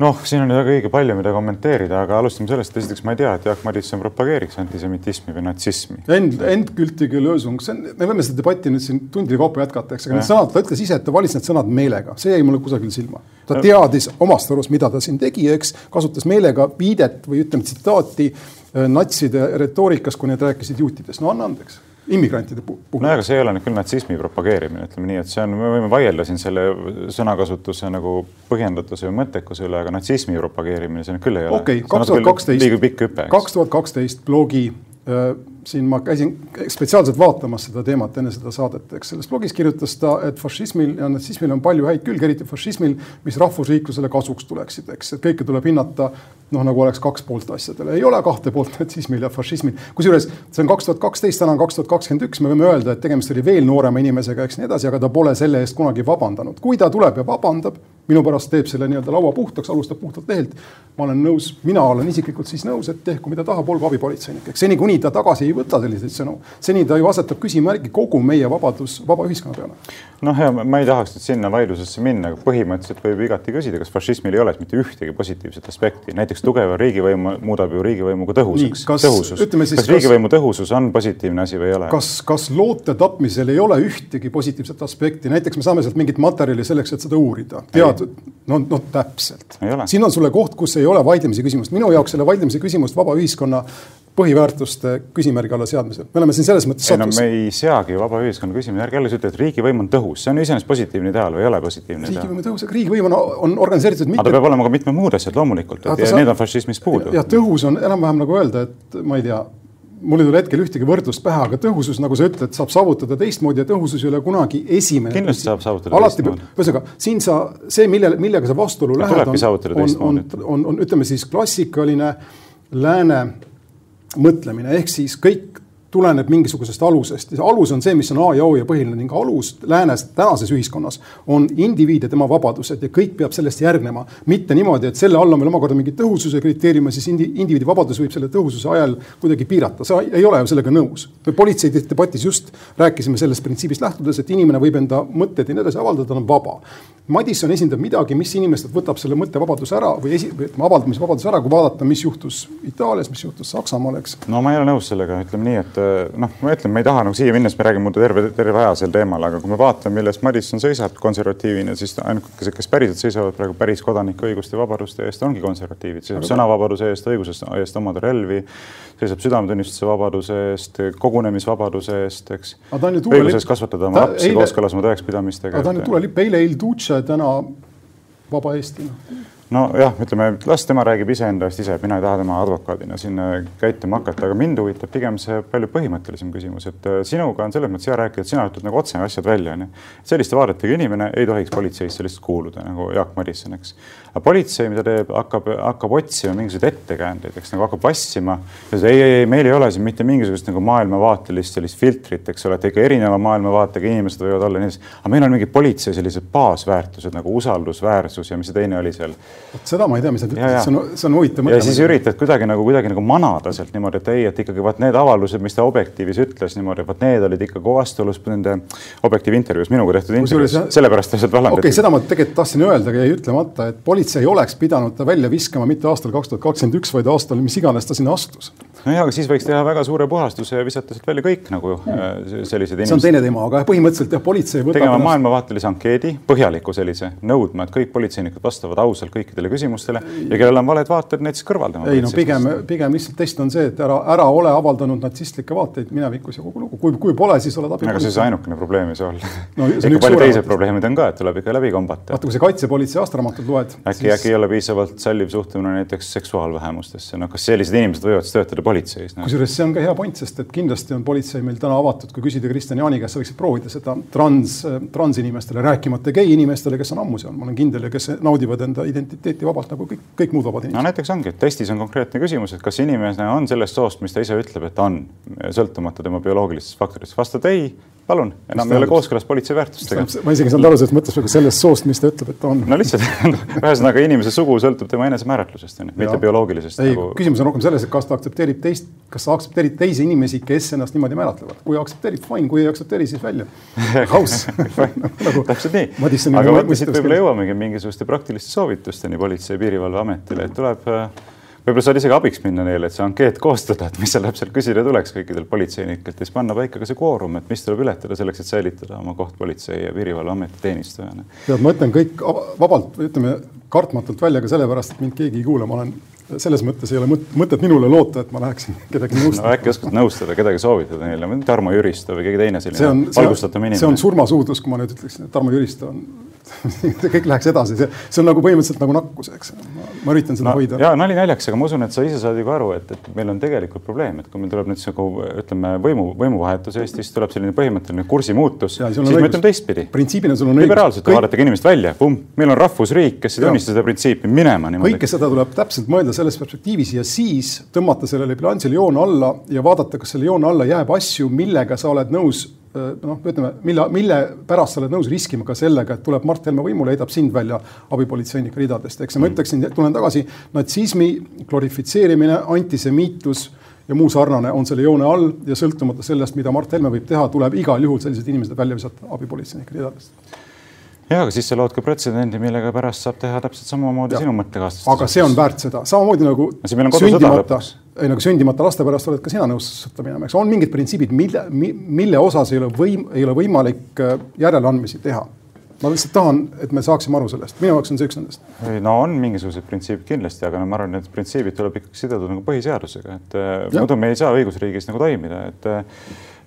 noh, siin on väga õige palju, mida kommenteerida, aga alustame sellest, et esiteks ma ei tea, et Jaak Madisson propageeriks antisemitismi või natsismi. End, endgültige lösung, see on, me võime seda debatti nüüd siin tundide kaupa jätkata, eks, aga need sõnad, ta ütles ise, et ta valis need sõnad meelega, see jäi mulle kusagil silma. ta teadis omast arust, mida ta siin tegi, eks, kasutas meelega viidet või ütleme tsitaati äh, natside retoorikas, kui need rääkisid juutidest, no anna andeks immigrantide puhul. no aga see ei ole nüüd küll natsismi propageerimine, ütleme nii, et see on, me võime vaielda siin selle sõnakasutuse nagu põhjendatuse või mõttekuse üle, aga natsismi propageerimine see nüüd küll ei ole. okei kaks tuhat kaksteist. kaks tuhat kaksteist blogi äh, siin ma käisin spetsiaalselt vaatamas seda teemat enne seda saadet, eks selles blogis kirjutas ta, et fašismil ja natsismil on palju häid külgi, eriti fašismil, mis rahvusriiklusele kasuks tuleksid, eks, et kõike tuleb hinnata noh, nagu oleks kaks poolt asjadele, ei ole kahte poolt natsismil ja fašismil. kusjuures see on kaks tuhat kaksteist, täna on kaks tuhat kakskümmend üks, me võime öelda, et tegemist oli veel noorema inimesega, eks nii edasi, aga ta pole selle eest kunagi vabandanud. kui ta tuleb ja vabandab, minu pärast teeb selle nii-öelda laua puhtaks, alustab puhtalt lehelt. ma olen nõus, mina olen isiklikult siis nõus, et tehku mida tahab, olgu abipolitseinik, eks seni kuni ta tagasi ei võta selliseid sõnu, seni ta ju asetab küsimärgi kogu meie vabadus, vaba ühiskonna peale. noh, ja ma ei tahaks nüüd sinna vaidlusesse minna, aga põhimõtteliselt võib igati küsida, kas fašismil ei ole mitte ühtegi positiivset aspekti, näiteks tugev riigivõim muudab ju riigivõimu ka tõhusaks. kas, tõhusus. Siis, kas riigivõimu tõhusus on positiivne asi või ei ole? kas, kas loote tapmisel ei ole ühtegi positiivset aspekti, näiteks me saame sealt mingit materjali selleks, et seda uurida, tead, no, no täpselt. siin on sulle koht, kus ei ole vaidlemise küsimust, minu jaoks selle vaidlemise küsimust vaba ühiskonna põhiväärtuste küsimärgi alla seadmisel. me oleme siin selles mõttes ei no me ei seagi vaba ühiskonna küsimuse, ärge jälle ütle, et riigivõim on tõhus, see on iseenesest positiivne ideaal või ei ole positiivne ideaal? riigivõim on tõhus, aga riigivõim on, on organiseeritud mitte. aga ta peab olema ka mitmed muud asjad loomulikult, et ja sa... need on fašismis puudu. ja tõhus on enam-vähem nagu öelda, et ma ei tea mul ei tule hetkel ühtegi võrdlust pähe, aga tõhusus, nagu sa ütled, saab saavutada teistmoodi ja tõhusus ei ole kunagi esimene. kindlasti saab saavutada alati, ühesõnaga siin sa, see, millele, millega sa vastuolu lähed, on, on, on, on ütleme siis klassikaline lääne mõtlemine ehk siis kõik tuleneb mingisugusest alusest ja see alus on see, mis on A ja O ja põhiline ning alus läänes tänases ühiskonnas on indiviid ja tema vabadused ja kõik peab sellest järgnema. mitte niimoodi, et selle all on veel omakorda mingi tõhususe kriteerium ja siis indi, indiviidi vabadus võib selle tõhususe ajal kuidagi piirata, sa ei ole ju sellega nõus. me politsei debatis just rääkisime sellest printsiibist lähtudes, et inimene võib enda mõtteid ja nii edasi avaldada, ta on vaba. Madisson esindab midagi, mis inimestelt võtab selle mõttevabaduse ära või esi-, ütleme, avaldamisvabaduse ära, kui vaadata, mis juhtus Itaalias, mis juhtus Saksamaal, eks. no ma ei ole nõus sellega, ütleme nii, et noh, ma ütlen, ma ei taha nagu siia minnes, me räägime muidu terve, terve aja sel teemal, aga kui me vaatame, millest Madisson seisab konservatiivina, siis ainukesed, kes päriselt seisavad praegu päris kodanike õiguste ja vabaduste eest, ongi konservatiivid, seisab sõnavabaduse eest, õigusest eest omada relvi, seisab südametunnistuse vabaduse eest, kogunemisvabaduse eest, eks. õiguses kasvatada oma lapsi kooskõlas oma tõekspidamistega. aga ta on ju tulelipp, eile Il Duce täna Vaba Eesti no nojah, ütleme, las tema räägib iseenda eest ise, mina ei taha tema advokaadina siin käituma hakata, aga mind huvitab pigem see palju põhimõttelisem küsimus, et äh, sinuga on selles mõttes hea rääkida, et sina ütled nagu otse asjad välja, onju. selliste vaadetega inimene ei tohiks politseisse lihtsalt kuuluda nagu Jaak Madisson, eks. Aga politsei, mida teeb, hakkab, hakkab otsima mingisuguseid ettekäändeid, eks nagu hakkab vassima. ei, ei, ei, meil ei ole siin mitte mingisugust nagu maailmavaatelist sellist filtrit, eks ole, et ikka erineva maailmavaatega inimesed võivad olla nii edasi. aga meil on mingi politsei sellised baasväärtused nagu usaldusväärsus ja mis see teine oli seal vot seda ma ei tea, mis nad ütlesid, see on, see on huvitav mõte. ja siis üritad kuidagi nagu kuidagi nagu manada sealt niimoodi, et ei, et ikkagi vot need avaldused, mis ta Objektiivis ütles niimoodi, vot need olid ikka vastuolus nende Objektiivi intervjuus, minuga tehtud intervjuus, sellepärast ta lihtsalt vallandati. okei okay,, seda ma tegelikult tahtsin öelda, aga jäi ütlemata, et politsei oleks pidanud ta välja viskama mitte aastal kaks tuhat kakskümmend üks, vaid aastal, mis iganes ta sinna astus nojah, aga siis võiks teha väga suure puhastuse ja visata sealt välja kõik nagu äh, sellised inimesed. see on teine teema, aga põhimõtteliselt jah, politsei võtab. tegema ennast... maailmavaatelise ankeedi, põhjaliku sellise, nõudma, et kõik politseinikud vastavad ausalt kõikidele küsimustele ja kellel on valed vaated, need siis kõrvaldama. ei no pigem, pigem lihtsalt test on see, et ära, ära ole avaldanud natsistlikke vaateid minevikus ja kogu lugu, kui, kui pole, siis oled abi. aga see see ainukene probleem ei saa olla no,. ikka paljud teised probleemid on ka, et tuleb ikka läbi kombata. vaata, kui sa kaitsepolitsei aastaraamatut loed. Äkki siis..., äkki ei ole piisavalt salliv suhtumine näiteks seksuaalvähemustesse, noh, kas sellised inimesed võivad siis töötada politseis no.? kusjuures see on ka hea point, sest et kindlasti on politsei meil täna avatud, kui küsida Kristjan Jaani käest, sa võiksid proovida seda trans, transinimestele, rääkimata gei inimestele, kes on ammu seal, ma olen kindel ja kes naudivad enda identiteeti vabalt nagu kõik, kõik muud vabad inimesed. no näiteks ongi, et testis on konkreetne küsimus, et kas inimene on sellest soost, mis ta ise ütleb, et ta on, sõltumata tema bioloogilistest faktoritest. vastad ei, palun, enam ei ole kooskõlas politsei väärtustega. ma isegi ei saanud aru sellest mõttest, sellest soost, mis ta ütleb, et ta on. no lihtsalt ühesõnaga inimese sugu sõltub tema enesemääratlusest, on ju, mitte bioloogilisest. ei nagu..., küsimus on rohkem selles, et kas ta aktsepteerib teist, kas sa aktsepteerid teisi inimesi, kes ennast niimoodi määratlevad. kui aktsepteerib, fine, kui ei aktsepteeri, siis välja. aus nagu, täpselt nii. aga vot siit võib-olla jõuamegi mingisuguste praktiliste soovitusteni Politsei- ja Piirivalveametile, et tuleb äh, võib-olla saad isegi abiks minna neile, et see ankeet koostada, et mis seal täpselt küsida tuleks kõikidelt politseinikelt ja siis panna paika ka see kvoorum, et mis tuleb ületada selleks, et säilitada oma koht Politsei- ja Piirivalveameti teenistujana. tead, ma ütlen kõik vabalt, ütleme kartmatult välja ka sellepärast, et mind keegi ei kuula, ma olen selles mõttes ei ole mõtet minule loota, et ma läheksin kedagi nõustama no,. äkki oskad nõustada, kedagi soovitada neile, Tarmo Jüristo või keegi teine selline valgustatum inimene. see on surmasuudlus, kui ma nüüd ütleksin, et Tarmo Jüristo on kõik läheks edasi, see, on nagu põhimõtteliselt nagu nakkus, eks. ma üritan seda no, hoida. ja nali naljaks, aga ma usun, et sa ise saad ju ka aru, et, et meil on tegelikult probleem, et kui meil tuleb nüüd nagu ütleme, võimu, võimuvahetus Eestis, tuleb selline põhimõtteline kursimuutus, siis me ütleme teistpidi. printsiibina sul on õigus. liberaalselt kõik... vaadatage inimest välja, pumm, meil on rahvusriik, kes ei tunnista seda printsiipi, minema niimoodi. kõike seda tuleb täpselt mõelda selles perspektiivis ja siis tõmmata sellele bilansile joon alla ja vaadata, kas selle joone alla jääb asju, millega sa oled nõus noh, ütleme, mille, mille pärast sa oled nõus riskima ka sellega, et tuleb Mart Helme võimule, heidab sind välja abipolitseinike ridadest, eks. ja ma mm. ütleksin, tulen tagasi, natsismi glorifitseerimine, antisemiitlus ja muu sarnane on selle joone all ja sõltumata sellest, mida Mart Helme võib teha, tuleb igal juhul sellised inimesed välja visata abipolitseinike ridadest ja, aga siis sa lood ka pretsedendi, millega pärast saab teha täpselt samamoodi ja. sinu mõttekaaslastest. aga see on väärt seda, samamoodi nagu sündimata, ei nagu sündimata laste pärast oled ka sina nõus sõtta minema, eks on mingid printsiibid, mille, mille osas ei ole võim-, ei ole võimalik äh, järeleandmisi teha. Ma lihtsalt tahan, et me saaksime aru sellest, minu jaoks on see üks nendest. ei no on mingisugused printsiibid kindlasti, aga no ma arvan, et printsiibid tuleb ikkagi siduda nagu põhiseadusega, et äh, muidu me ei saa õigusriigis nagu toimida, et äh,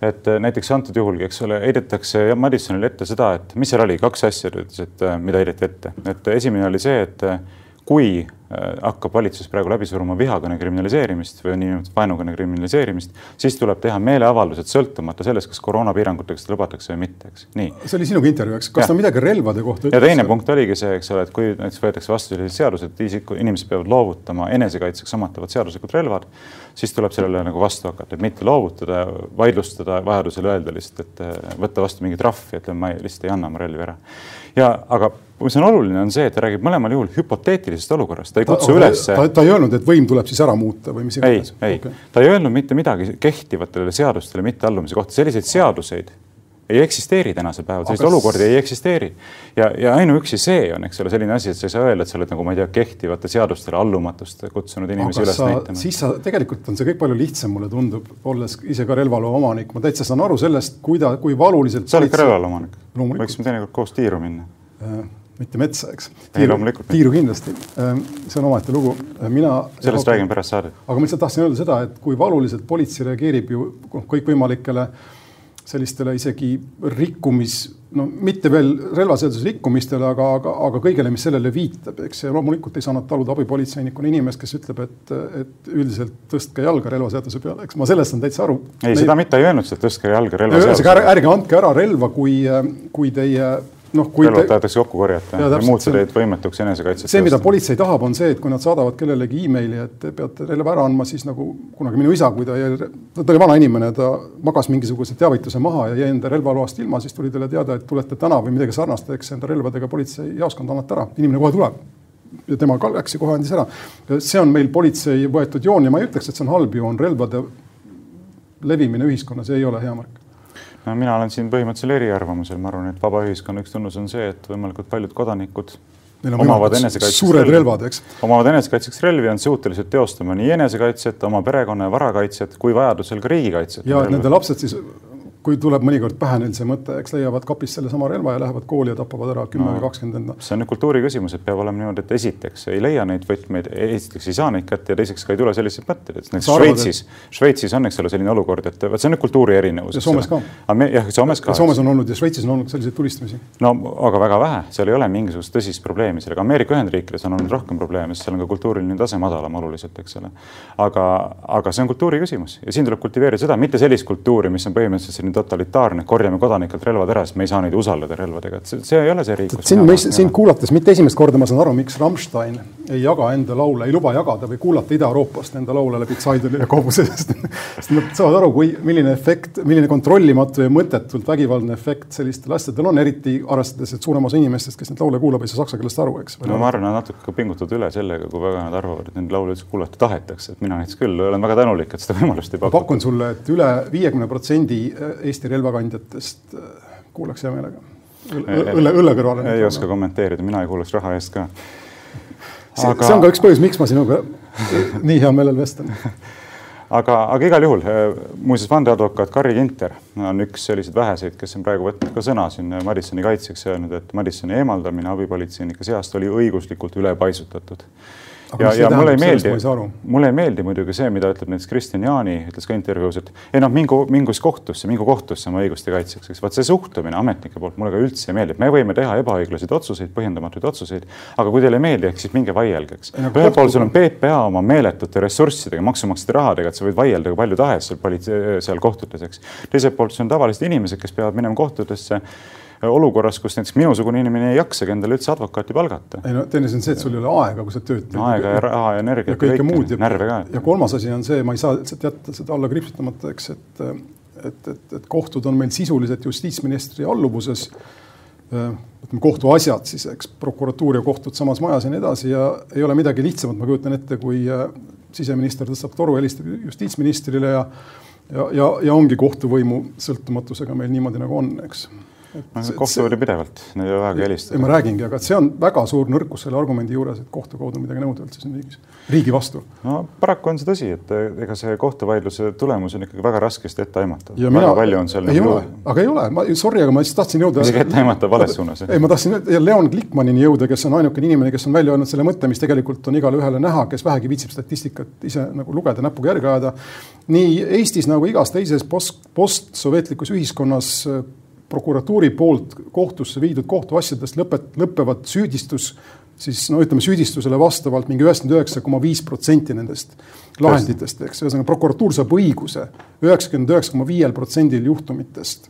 et näiteks antud juhulgi, eks ole, heidetakse Madisonile ette seda, et mis seal oli, kaks asja et mida heideti ette, et esimene oli see, et kui Äh, hakkab valitsus praegu läbi suruma vihakõne kriminaliseerimist või niinimetatud vaenukõne kriminaliseerimist, siis tuleb teha meeleavaldused sõltumata sellest, kas koroonapiirangutega seda lubatakse või mitte, eks. nii. see oli sinuga intervjuu, eks, kas ja. ta midagi relvade kohta ütles? ja teine punkt oligi see, eks ole, et kui näiteks võetakse vastu sellised seadused, et isiku, inimesed peavad loovutama enesekaitseks omatavad seaduslikud relvad, siis tuleb sellele nagu vastu hakata, et mitte loovutada, vaidlustada, vajadusel öelda lihtsalt, et äh, võtta vastu mingi trahv ja ütleme, ma ei, lihtsalt ei anna oma relvi ära. ja aga mis on oluline, on see, et ta räägib mõlemal juhul hüpoteetilisest olukorrast, ta ei kutsu ta, üles. ta, ei öelnud, et võim tuleb siis ära muuta või mis iganes. ei, ei okay., ta ei öelnud mitte midagi kehtivatele seadustele mitteallumise kohta, selliseid seaduseid ei eksisteeri tänasel päeval, selliseid olukordi ei eksisteeri. ja, ja ainuüksi see on, eks ole, selline asi, et sa ei saa öelda, et sa oled nagu ma ei tea, kehtivate seadustele allumatust kutsunud inimesi üles näitama. siis sa, tegelikult on see kõik palju lihtsam, mulle tundub, olles ise ka relvaloa omanik, ma täitsa saan aru sellest, kuida-, kui valuliselt. sa oled ka relvaloa omanik? võiksime teinekord koos tiiru minna äh, mitte metsa, eks. tiiru, tiiru kindlasti, ähm, see on omaette lugu, äh, mina. sellest räägime pärast saadet. aga ma lihtsalt tahtsin öelda seda, et kui valuliselt politsei reageerib ju noh, kõikvõimalikele sellistele isegi rikkumis, no mitte veel relvaseaduse rikkumistele, aga, aga, aga kõigele, mis sellele viitab, eks. ja loomulikult ei saa nad taluda abipolitseinikuna inimest, kes ütleb, et, et üldiselt tõstke jalga relvaseaduse peale, eks ma sellest saan täitsa aru. ei, seda mitte ei öelnud, et tõstke jalga relvaseaduse peale. ärge andke ära relva, kui, kui teie noh, kui relvad tahetakse kokku korjata ja, ja muuta teid võimetuks enesekaitseks. see, mida politsei tahab, on see, et kui nad saadavad kellelegi emaili, et te peate relva ära andma, siis nagu kunagi minu isa, kui ta jäi, ta oli vana inimene, ta magas mingisuguse teavituse maha ja jäi enda relvaloast ilma, siis tuli talle teada, et tulete täna või midagi sarnast, eks enda relvadega politseijaoskonda annate ära, inimene kohe tuleb ja tema ka läks ja kohe andis ära. see on meil politsei võetud joon ja ma ei ütleks, et see on halb joon, relvade levimine ühiskonnas ei ole hea märk no mina olen siin põhimõtteliselt eriarvamusel, ma arvan, et vaba ühiskonna üks tunnus on see, et võimalikult paljud kodanikud omavad enesekaitseks suured relvad, relvad, eks. omavad enesekaitseks relvi, on suutelised teostama nii enesekaitset, oma perekonna ja vara kaitset kui vajadusel ka riigikaitset. ja nende lapsed siis kui tuleb mõnikord pähe neil see mõte, eks leiavad kapist sellesama relva ja lähevad kooli ja tapavad ära kümme või kakskümmend enda. see on nüüd kultuuri küsimus, et peab olema niimoodi, et esiteks ei leia neid võtmeid, esiteks ei saa neid kätte ja teiseks ka ei tule selliseid mõtteid, et näiteks Šveitsis Šveitsis on, eks ole, selline olukord, et vot see on nüüd kultuuri erinevus. ja Soomes ka. jah, Soomes ka. Soomes on olnud ja Šveitsis on olnud selliseid tulistamisi. no aga väga vähe, seal ei ole mingisugust tõsist probleemi sellega, Ameerika Ühendriikides on olnud rohkem probleeme, sest seal on ka kultuuriline tase madalam oluliselt, eks ole. aga, aga see on kultuuri küsimus ja siin tuleb kultiveerida seda, mitte sellist kultuuri, mis on põhimõtteliselt selline totalitaarne korjame kodanikelt relvad ära, sest me ei saa neid usaldada relvadega, et see, see ei ole see riik. sind, sind kuulates mitte esimest korda ma saan aru, miks Rammstein ei jaga enda laule, ei luba jagada või kuulata Ida-Euroopast enda laule läbi Zaideli ja Kobuse, sest nad saavad aru, kui, milline efekt, milline kontrollimatu ja mõttetult vägivaldne efekt sellistel asjadel on, eriti arvestades, et suurem osa inimestest, kes neid laule kuulab, ei saa saksa keelest aru, eks. no ma arvan, nad natuke pingutavad üle sellega, kui väga nad arvavad, et neid laule üldse kuulata tahetakse, et mina näiteks küll olen väga tänulik, et seda võimalust ei pakuta. pakun sulle, et üle viiekümne protsendi Eesti relvakandjatest äh, kuulaks hea meelega. Õlle, õlle kõrvale. ei oska kommenteerida, mina ei kuulaks raha eest ka. Aga... see on ka üks põhjus, miks ma sinuga nii heal meelel vestlen aga, aga igal juhul, eh, muuseas vandeadvokaat Carri Ginter on üks selliseid väheseid, kes on praegu võtnud ka sõna siin Madissoni kaitseks ja öelnud, et Madissoni eemaldamine abipolitseinike seast oli õiguslikult ülepaisutatud ja, ja mulle ei meeldi, mulle ei meeldi muidugi see, mida ütleb näiteks Kristjan Jaani, ütles ka intervjuus, et ei noh, mingu, mingu siis kohtusse, mingu kohtusse oma õiguste kaitseks, eks. vaat see suhtumine ametnike poolt mulle ka üldse ei meeldi, et me võime teha ebaõiglaseid otsuseid, põhjendamatuid otsuseid, aga kui teile ei meeldi, ehk siis minge vaielge, eks. ühel pool sul on PPA oma meeletute ressurssidega, maksumaksjate rahadega, et sa võid vaielda kui palju tahes seal politsei, seal kohtutes, eks. teiselt poolt sul on tavalised inimesed, kes peavad minema kohtutesse olukorras, kus näiteks minusugune inimene ei jaksagi endale üldse advokaati palgata. ei no teine asi on see, et sul ei ole aega, kui sa no,. aega ja raha ja energiat ja kõike muud ja närve ka. ja kolmas asi on see, ma ei saa lihtsalt jätta seda alla kriipsutamata, eks, et et, et, et kohtud on meil sisuliselt justiitsministri alluvuses ütleme kohtuasjad siis, eks, prokuratuur ja kohtud samas majas ja nii edasi ja ei ole midagi lihtsamat, ma kujutan ette, kui siseminister tõstab toru, helistab justiitsministrile ja ja, ja, ja ongi kohtuvõimu sõltumatusega meil niimoodi, nagu on, eks kohtu oli pidevalt, neil ei ole aega helistada. ma räägingi, aga see on väga suur nõrkus selle argumendi juures, et kohtu kaudu midagi nõuda üldse siin riigis, riigi vastu. no paraku on see tõsi, et ega see kohtuvaidluse tulemus on ikkagi väga raskesti ette aimatav. väga mina, palju on seal. ei nagu... ole, aga ei ole, ma sorry, aga ma lihtsalt tahtsin jõuda. isegi ette aimatav vales suunas. ei, ma tahtsin Leon Glikmanini jõuda, kes on ainukene inimene, kes on välja öelnud selle mõtte, mis tegelikult on igale ühele näha, kes vähegi viitsib statistikat ise nagu lugeda, näpuga järge ajada. nii Eestis nagu igas teises post, postsovetlikus ühiskonnas prokuratuuri poolt kohtusse viidud kohtuasjadest lõpet-, lõpevad süüdistus siis no ütleme süüdistusele vastavalt mingi üheksakümmend üheksa koma viis protsenti nendest lahenditest, eks, ühesõnaga prokuratuur saab õiguse üheksakümmend üheksa koma viiel protsendil juhtumitest.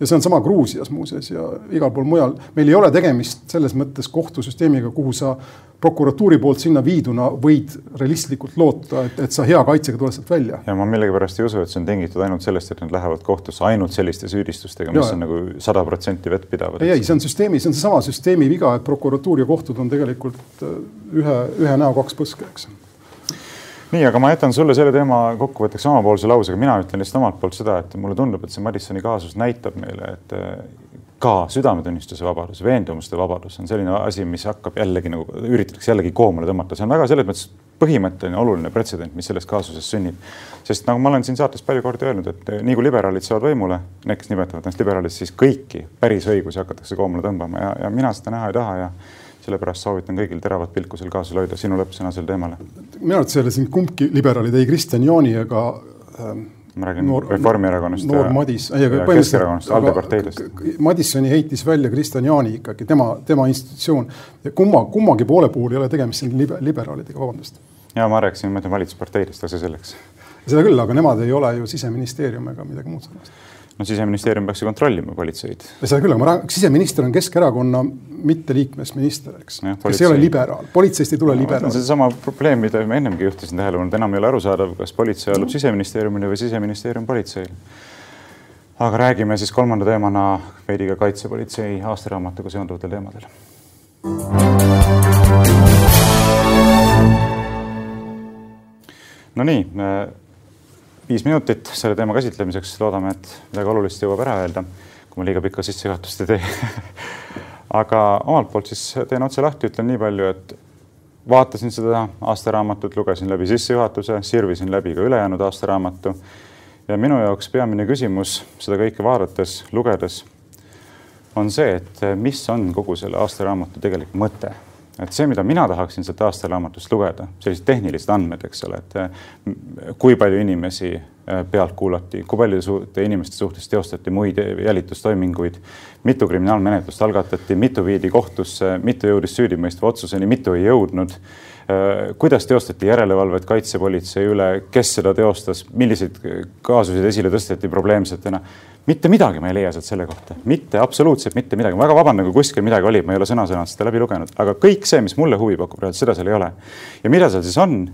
ja see on sama Gruusias muuseas ja igal pool mujal. meil ei ole tegemist selles mõttes kohtusüsteemiga, kuhu sa prokuratuuri poolt sinna viiduna võid realistlikult loota, et, et sa hea kaitsega tuled sealt välja. ja ma millegipärast ei usu, et see on tingitud ainult sellest, et nad lähevad kohtusse ainult selliste süüdistustega, mis ja. on nagu sada protsenti vettpidavad. ei, ei, see on süsteemi, see on seesama süsteemi viga, et prokuratuur ja kohtud on tegelikult äh, ühe, ühe näo kaks põske, eks nii, aga ma jätan sulle selle teema kokkuvõtteks omapoolse lausega, mina ütlen lihtsalt omalt poolt seda, et mulle tundub, et see Madissoni kaasus näitab meile, et ka südametunnistuse vabadus, veendumuste vabadus on selline asi, mis hakkab jällegi nagu üritatakse jällegi koomale tõmmata, see on väga selles mõttes põhimõtteline oluline pretsedent, mis selles kaasuses sünnib. sest nagu ma olen siin saates palju kordi öelnud, et nii kui liberaalid saavad võimule, need, kes nimetavad ennast liberaalideks, siis kõiki päris õigusi hakatakse koomale tõmbama ja, ja mina seda näha ei taha ja sellepärast soovitan kõigil teravat pilku sel kaasusel hoida. sinu lõppsõna sel teemal? minu arvates ei ole siin kumbki liberaalid, ei Kristjan Jaani ega ähm, ma räägin noor, Reformierakonnast noor ja, Madis, ei aga Keskerakonnast, ALDE parteidest. Madissoni heitis välja Kristjan Jaani ikkagi, tema, tema institutsioon. kumma, kummagi poole puhul ei ole tegemist siin libe, liberaalidega, vabandust. ja ma rääkisin, ma ütlen valitsusparteidest, aga see selleks. seda küll, aga nemad ei ole ju siseministeerium ega midagi muud sarnast no siseministeerium peaks ju kontrollima politseid. seda küll, aga ma räägin, siseminister on Keskerakonna mitteliikmesminister, eks, kes ei ole liberaal, politseist ei tule no, liberaal. see on seesama probleem, mida ma ennemgi juhtisin tähelepanu, et enam ei ole arusaadav, kas politsei allub no. siseministeeriumile või siseministeerium politseile. aga räägime siis kolmanda teemana veidi ka kaitsepolitsei aastaraamatuga seonduvatel teemadel. Nonii viis minutit selle teema käsitlemiseks, loodame, et midagi olulist jõuab ära öelda, kui ma liiga pikka sissejuhatust ei tee. Aga omalt poolt siis teen otse lahti, ütlen nii palju, et vaatasin seda aastaraamatut, lugesin läbi sissejuhatuse, sirvisin läbi ka ülejäänud aastaraamatu. ja minu jaoks peamine küsimus seda kõike vaadates, lugedes on see, et mis on kogu selle aastaraamatu tegelik mõte et see, mida mina tahaksin sealt aastaraamatust lugeda, sellised tehnilised andmed, eks ole, et eh, kui palju inimesi eh, pealt kuulati, kui paljude inimeste suhtes teostati muid jälitustoiminguid, mitu kriminaalmenetlust algatati, mitu viidi kohtusse, mitu jõudis süüdimõistva otsuseni, mitu ei jõudnud kuidas teostati järelevalvet kaitsepolitsei üle, kes seda teostas, milliseid kaasuseid esile tõsteti probleemsetena? Mitte midagi ma ei leia sealt selle kohta, mitte absoluutselt mitte midagi, ma väga vabandan, kui kuskil midagi oli, ma ei ole sõna-sõnalt seda läbi lugenud, aga kõik see, mis mulle huvi pakub, seda seal ei ole. ja mida seal siis on?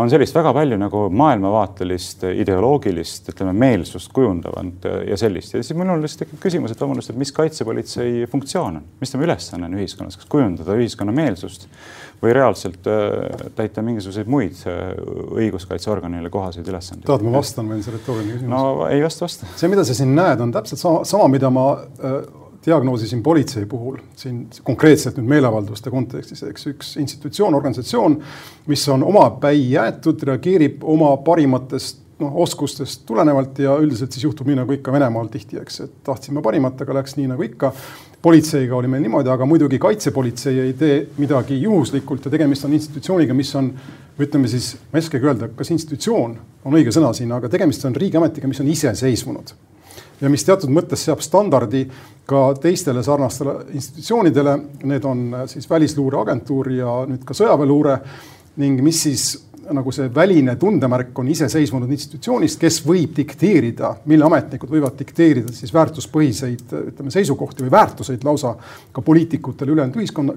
on sellist väga palju nagu maailmavaatelist, ideoloogilist, ütleme meelsust kujundavat ja sellist. Ja siis minul lihtsalt tekib küsimus, et vabandust, et mis kaitsepolitsei funktsioon on, mis tema ülesanne on ühiskonnas, kas kujundada ühiskonna meelsust või reaalselt äh, täita mingisuguseid muid äh, õiguskaitseorganile kohaseid ülesandeid. tahad, ma vastan on see retooriline küsimus? no ei vasta, vasta. see, mida sa siin näed, on täpselt sama, sama, mida ma äh, diagnoosisin politsei puhul siin konkreetselt nüüd meeleavalduste kontekstis, eks üks institutsioon, organisatsioon, mis on omapäi jäetud, reageerib oma parimatest noh, oskustest tulenevalt ja üldiselt siis juhtub nii nagu ikka Venemaal tihti, eks, et tahtsime parimat, aga läks nii nagu ikka. politseiga oli meil niimoodi, aga muidugi kaitsepolitsei ei tee midagi juhuslikult ja tegemist on institutsiooniga, mis on, ütleme siis, ma ei oskagi öelda, kas institutsioon on õige sõna siin, aga tegemist on riigiametiga, mis on iseseisvunud ja mis teatud mõttes seab standardi ka teistele sarnastele institutsioonidele. Need on siis Välisluureagentuur ja nüüd ka sõjaväeluure ning mis siis nagu see väline tundemärk on iseseisvunud institutsioonist, kes võib dikteerida, mille ametnikud võivad dikteerida siis väärtuspõhiseid, ütleme, seisukohti või väärtuseid lausa ka poliitikutele, ülejäänud ühiskonna,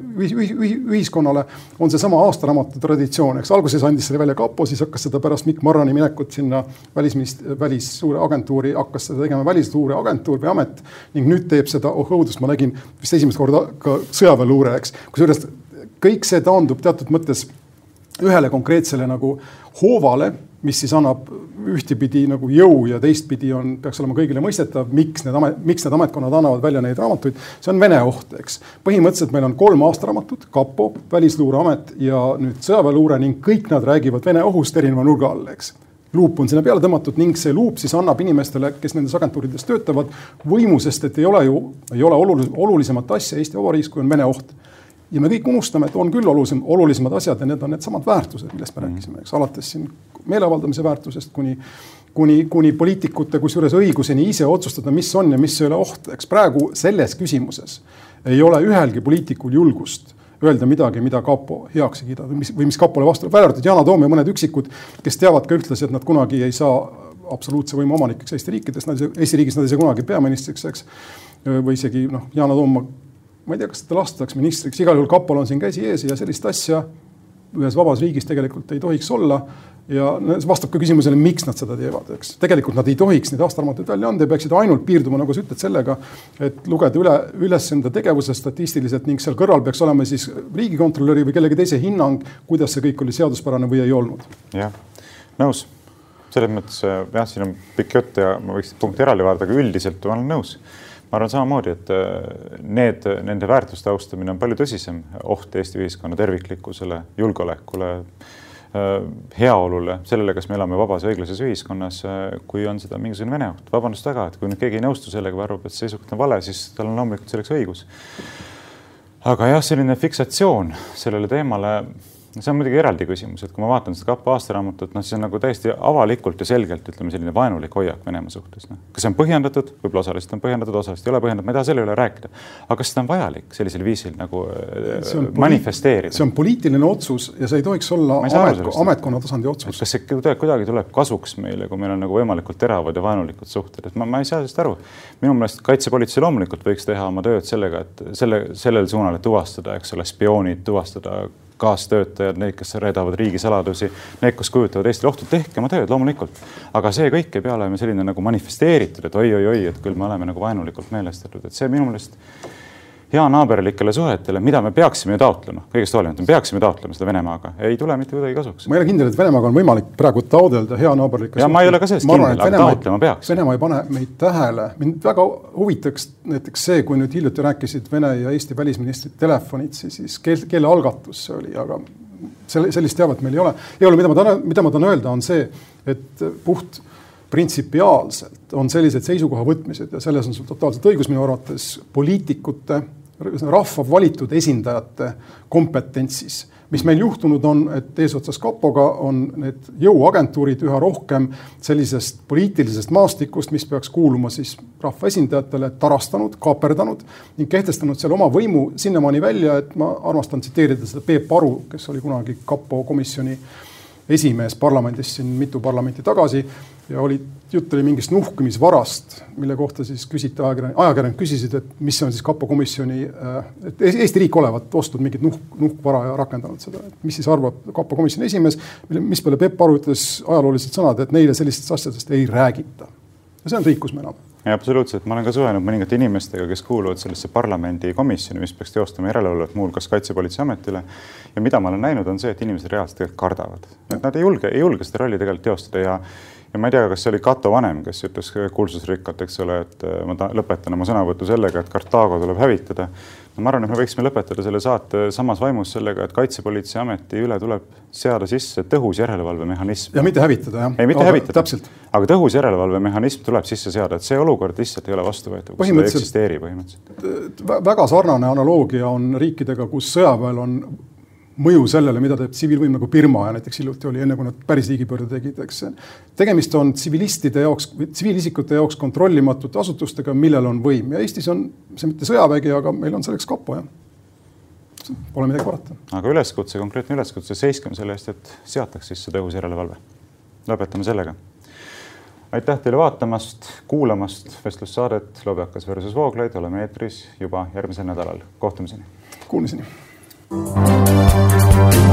ühiskonnale, on seesama aastaraamatu traditsioon, eks alguses andis selle välja kapo, siis hakkas seda pärast Mikk Marrani minekut sinna välisminist-, välisluureagentuuri, hakkas seda tegema Välisluureagentuur või amet ning nüüd teeb seda, oh õudust, ma nägin vist esimest korda ka sõjaväeluure, eks, kusjuures kõik see taandub teatud mõttes ühele konkreetsele nagu hoovale, mis siis annab ühtepidi nagu jõu ja teistpidi on, peaks olema kõigile mõistetav, miks need amet, miks need ametkonnad annavad välja neid raamatuid. see on Vene oht, eks. põhimõtteliselt meil on kolm aastaraamatut, kapo, Välisluureamet ja nüüd sõjaväeluure ning kõik nad räägivad Vene ohust erineva nurga all, eks luup on sinna peale tõmmatud ning see luup siis annab inimestele, kes nendes agentuurides töötavad, võimu, sest et ei ole ju, ei ole olulisemat asja Eesti Vabariigis, kui on Vene oht ja me kõik unustame, et on küll olulisem, olulisemad asjad ja need on needsamad väärtused, millest me mm. rääkisime, eks, alates siin meeleavaldamise väärtusest kuni, kuni, kuni poliitikute kusjuures õiguseni ise otsustada, mis on ja mis ei ole oht, eks praegu selles küsimuses ei ole ühelgi poliitikul julgust öelda midagi, mida kapo heaks ei kiida või mis, või mis kapole vastu, välja arvatud Yana Toom ja mõned üksikud, kes teavad ka ühtlasi, et nad kunagi ei saa absoluutse võimu omanikeks Eesti riikides, nad Eesti riigis nad ei saa kunagi peaministriks, eks. või isegi noh, Yana Toom ma ei tea, kas teda lastakse ministriks, igal juhul kapol on siin käsi ees ja sellist asja ühes vabas riigis tegelikult ei tohiks olla. ja vastab ka küsimusele, miks nad seda teevad, eks. tegelikult nad ei tohiks neid aastaraamatuid välja anda ja peaksid ainult piirduma, nagu sa ütled, sellega, et lugeda üle, üles enda tegevuse statistiliselt ning seal kõrval peaks olema siis riigikontrolöri või kellegi teise hinnang, kuidas see kõik oli seaduspärane või ei olnud. jah, nõus. selles mõttes jah, siin on pikk jutt ja ma võiks punkti eraldi vaadata, aga üldiselt ma olen nõus ma arvan samamoodi, et äh, need, nende väärtuste austamine on palju tõsisem oht Eesti ühiskonna terviklikkusele, julgeolekule, äh, heaolule, sellele, kas me elame vabas ja õiglases ühiskonnas, äh, kui on seda mingisugune Vene oht. vabandust väga, et kui nüüd keegi ei nõustu sellega või arvab, et seisukoht on vale, siis tal on loomulikult selleks õigus. aga jah, selline fiksatsioon sellele teemale see on muidugi eraldi küsimus, et kui ma vaatan seda kapo aastaraamatut, noh, siis on nagu täiesti avalikult ja selgelt ütleme, selline vaenulik hoiak Venemaa suhtes. noh, kas see on põhjendatud, võib-olla osaliselt on põhjendatud, osaliselt ei ole põhjendatud, ma ei taha selle üle rääkida. aga kas seda on vajalik sellisel viisil nagu äh, manifesteerida? see on poliitiline otsus ja see ei tohiks olla amet, ametkonna tasandi otsus. kas see kuidagi tuleb kasuks meile, kui meil on nagu võimalikult teravad ja vaenulikud suhted, et ma, ma ei saa sellest aru. minu meelest kaitsepolitsei loomulikult võiks teha oma tööd sellega, et selle, sellel suunal, et tuvastada, eks ole, spioonid, tuvastada kaastöötajad, need, kes reedavad riigisaladusi, need, kes kujutavad Eestile ohtu, tehke oma tööd loomulikult. aga see kõik ei pea olema selline nagu manifesteeritud, et oi-oi-oi, et küll me oleme nagu vaenulikult meelestatud, et see minu meelest heanaaberlikele suhetele, mida me peaksime taotlema, kõigest hoolimata, me peaksime taotlema seda Venemaaga, ei tule mitte kuidagi kasuks. ma ei ole kindel, et Venemaaga on võimalik praegu taodelda heanaaberlikke ja ma ei ole ka selles kindel, aga taotlema peaks. Venemaa ei pane meid tähele, mind väga huvitaks näiteks see, kui nüüd hiljuti rääkisid Vene ja Eesti välisministrid telefonitsi, siis kelle, kelle algatus see oli, aga selle, sellist teavet meil ei ole. ei ole, mida ma tahan, mida ma tahan öelda, on see, et puht printsipiaalselt on sellised seisukoha võtmised ja selles on sul totaalselt õigus minu arvates poliitikute rahva valitud esindajate kompetentsis. mis meil juhtunud on, et eesotsas kapoga on need jõuagentuurid üha rohkem sellisest poliitilisest maastikust, mis peaks kuuluma siis rahvaesindajatele, tarastanud, kaaperdanud ning kehtestanud seal oma võimu sinnamaani välja, et ma armastan tsiteerida seda Peep Aru, kes oli kunagi kapo komisjoni esimees parlamendis siin mitu parlamenti tagasi ja oli, jutt oli mingist nuhkimisvarast, mille kohta siis küsiti ajakirjanik, ajakirjanikud küsisid, et mis on siis kapo komisjoni, äh, et Eesti riik olevat ostnud mingit nuhk, nuhkvara ja rakendanud seda, et mis siis arvab kapo komisjoni esimees, mis peale Peep Aru ütles ajaloolised sõnad, et neile sellistest asjadest ei räägita. ja see on riik, kus me elame ja absoluutselt, ma olen ka suhelnud mõningate inimestega, kes kuuluvad sellesse parlamendikomisjoni, mis peaks teostama järelevalvet muuhulgas Kaitsepolitseiametile. ja mida ma olen näinud, on see, et inimesed reaalselt tegelikult kardavad, et nad ei julge, ei julge seda rolli tegelikult teostada ja ja ma ei tea, kas see oli Cato Vanem, kes ütles kuulsusrikkalt, eks ole, et äh, ma lõpetan oma sõnavõttu sellega, et Kartaago tuleb hävitada. no ma arvan, et me võiksime lõpetada selle saate samas vaimus sellega, et Kaitsepolitseiameti üle tuleb seada sisse tõhus järelevalvemehhanism. ja mitte hävitada, jah. ei, mitte aga, hävitada. aga tõhus järelevalvemehhanism tuleb sisse seada, et see olukord lihtsalt ei ole vastuvõetav, see ei eksisteeri põhimõtteliselt. väga sarnane analoogia on riikidega, kus sõjaväel on mõju sellele, mida teeb tsiviilvõim nagu Birma ja näiteks hiljuti oli, enne kui nad päris riigipöörde tegid, eks. tegemist on tsivilistide jaoks, tsiviilisikute jaoks kontrollimatute asutustega, millel on võim ja Eestis on see mitte sõjavägi, aga meil on selleks kapo, jah. Pole midagi parata. aga üleskutse, konkreetne üleskutse, seiskem selle eest, et seataks sisse tõhus järelevalve. lõpetame sellega. aitäh teile vaatamast, kuulamast vestlussaadet Lobjakas versus Vooglaid, oleme eetris juba järgmisel nädalal, kohtumiseni. Kuulmiseni. Música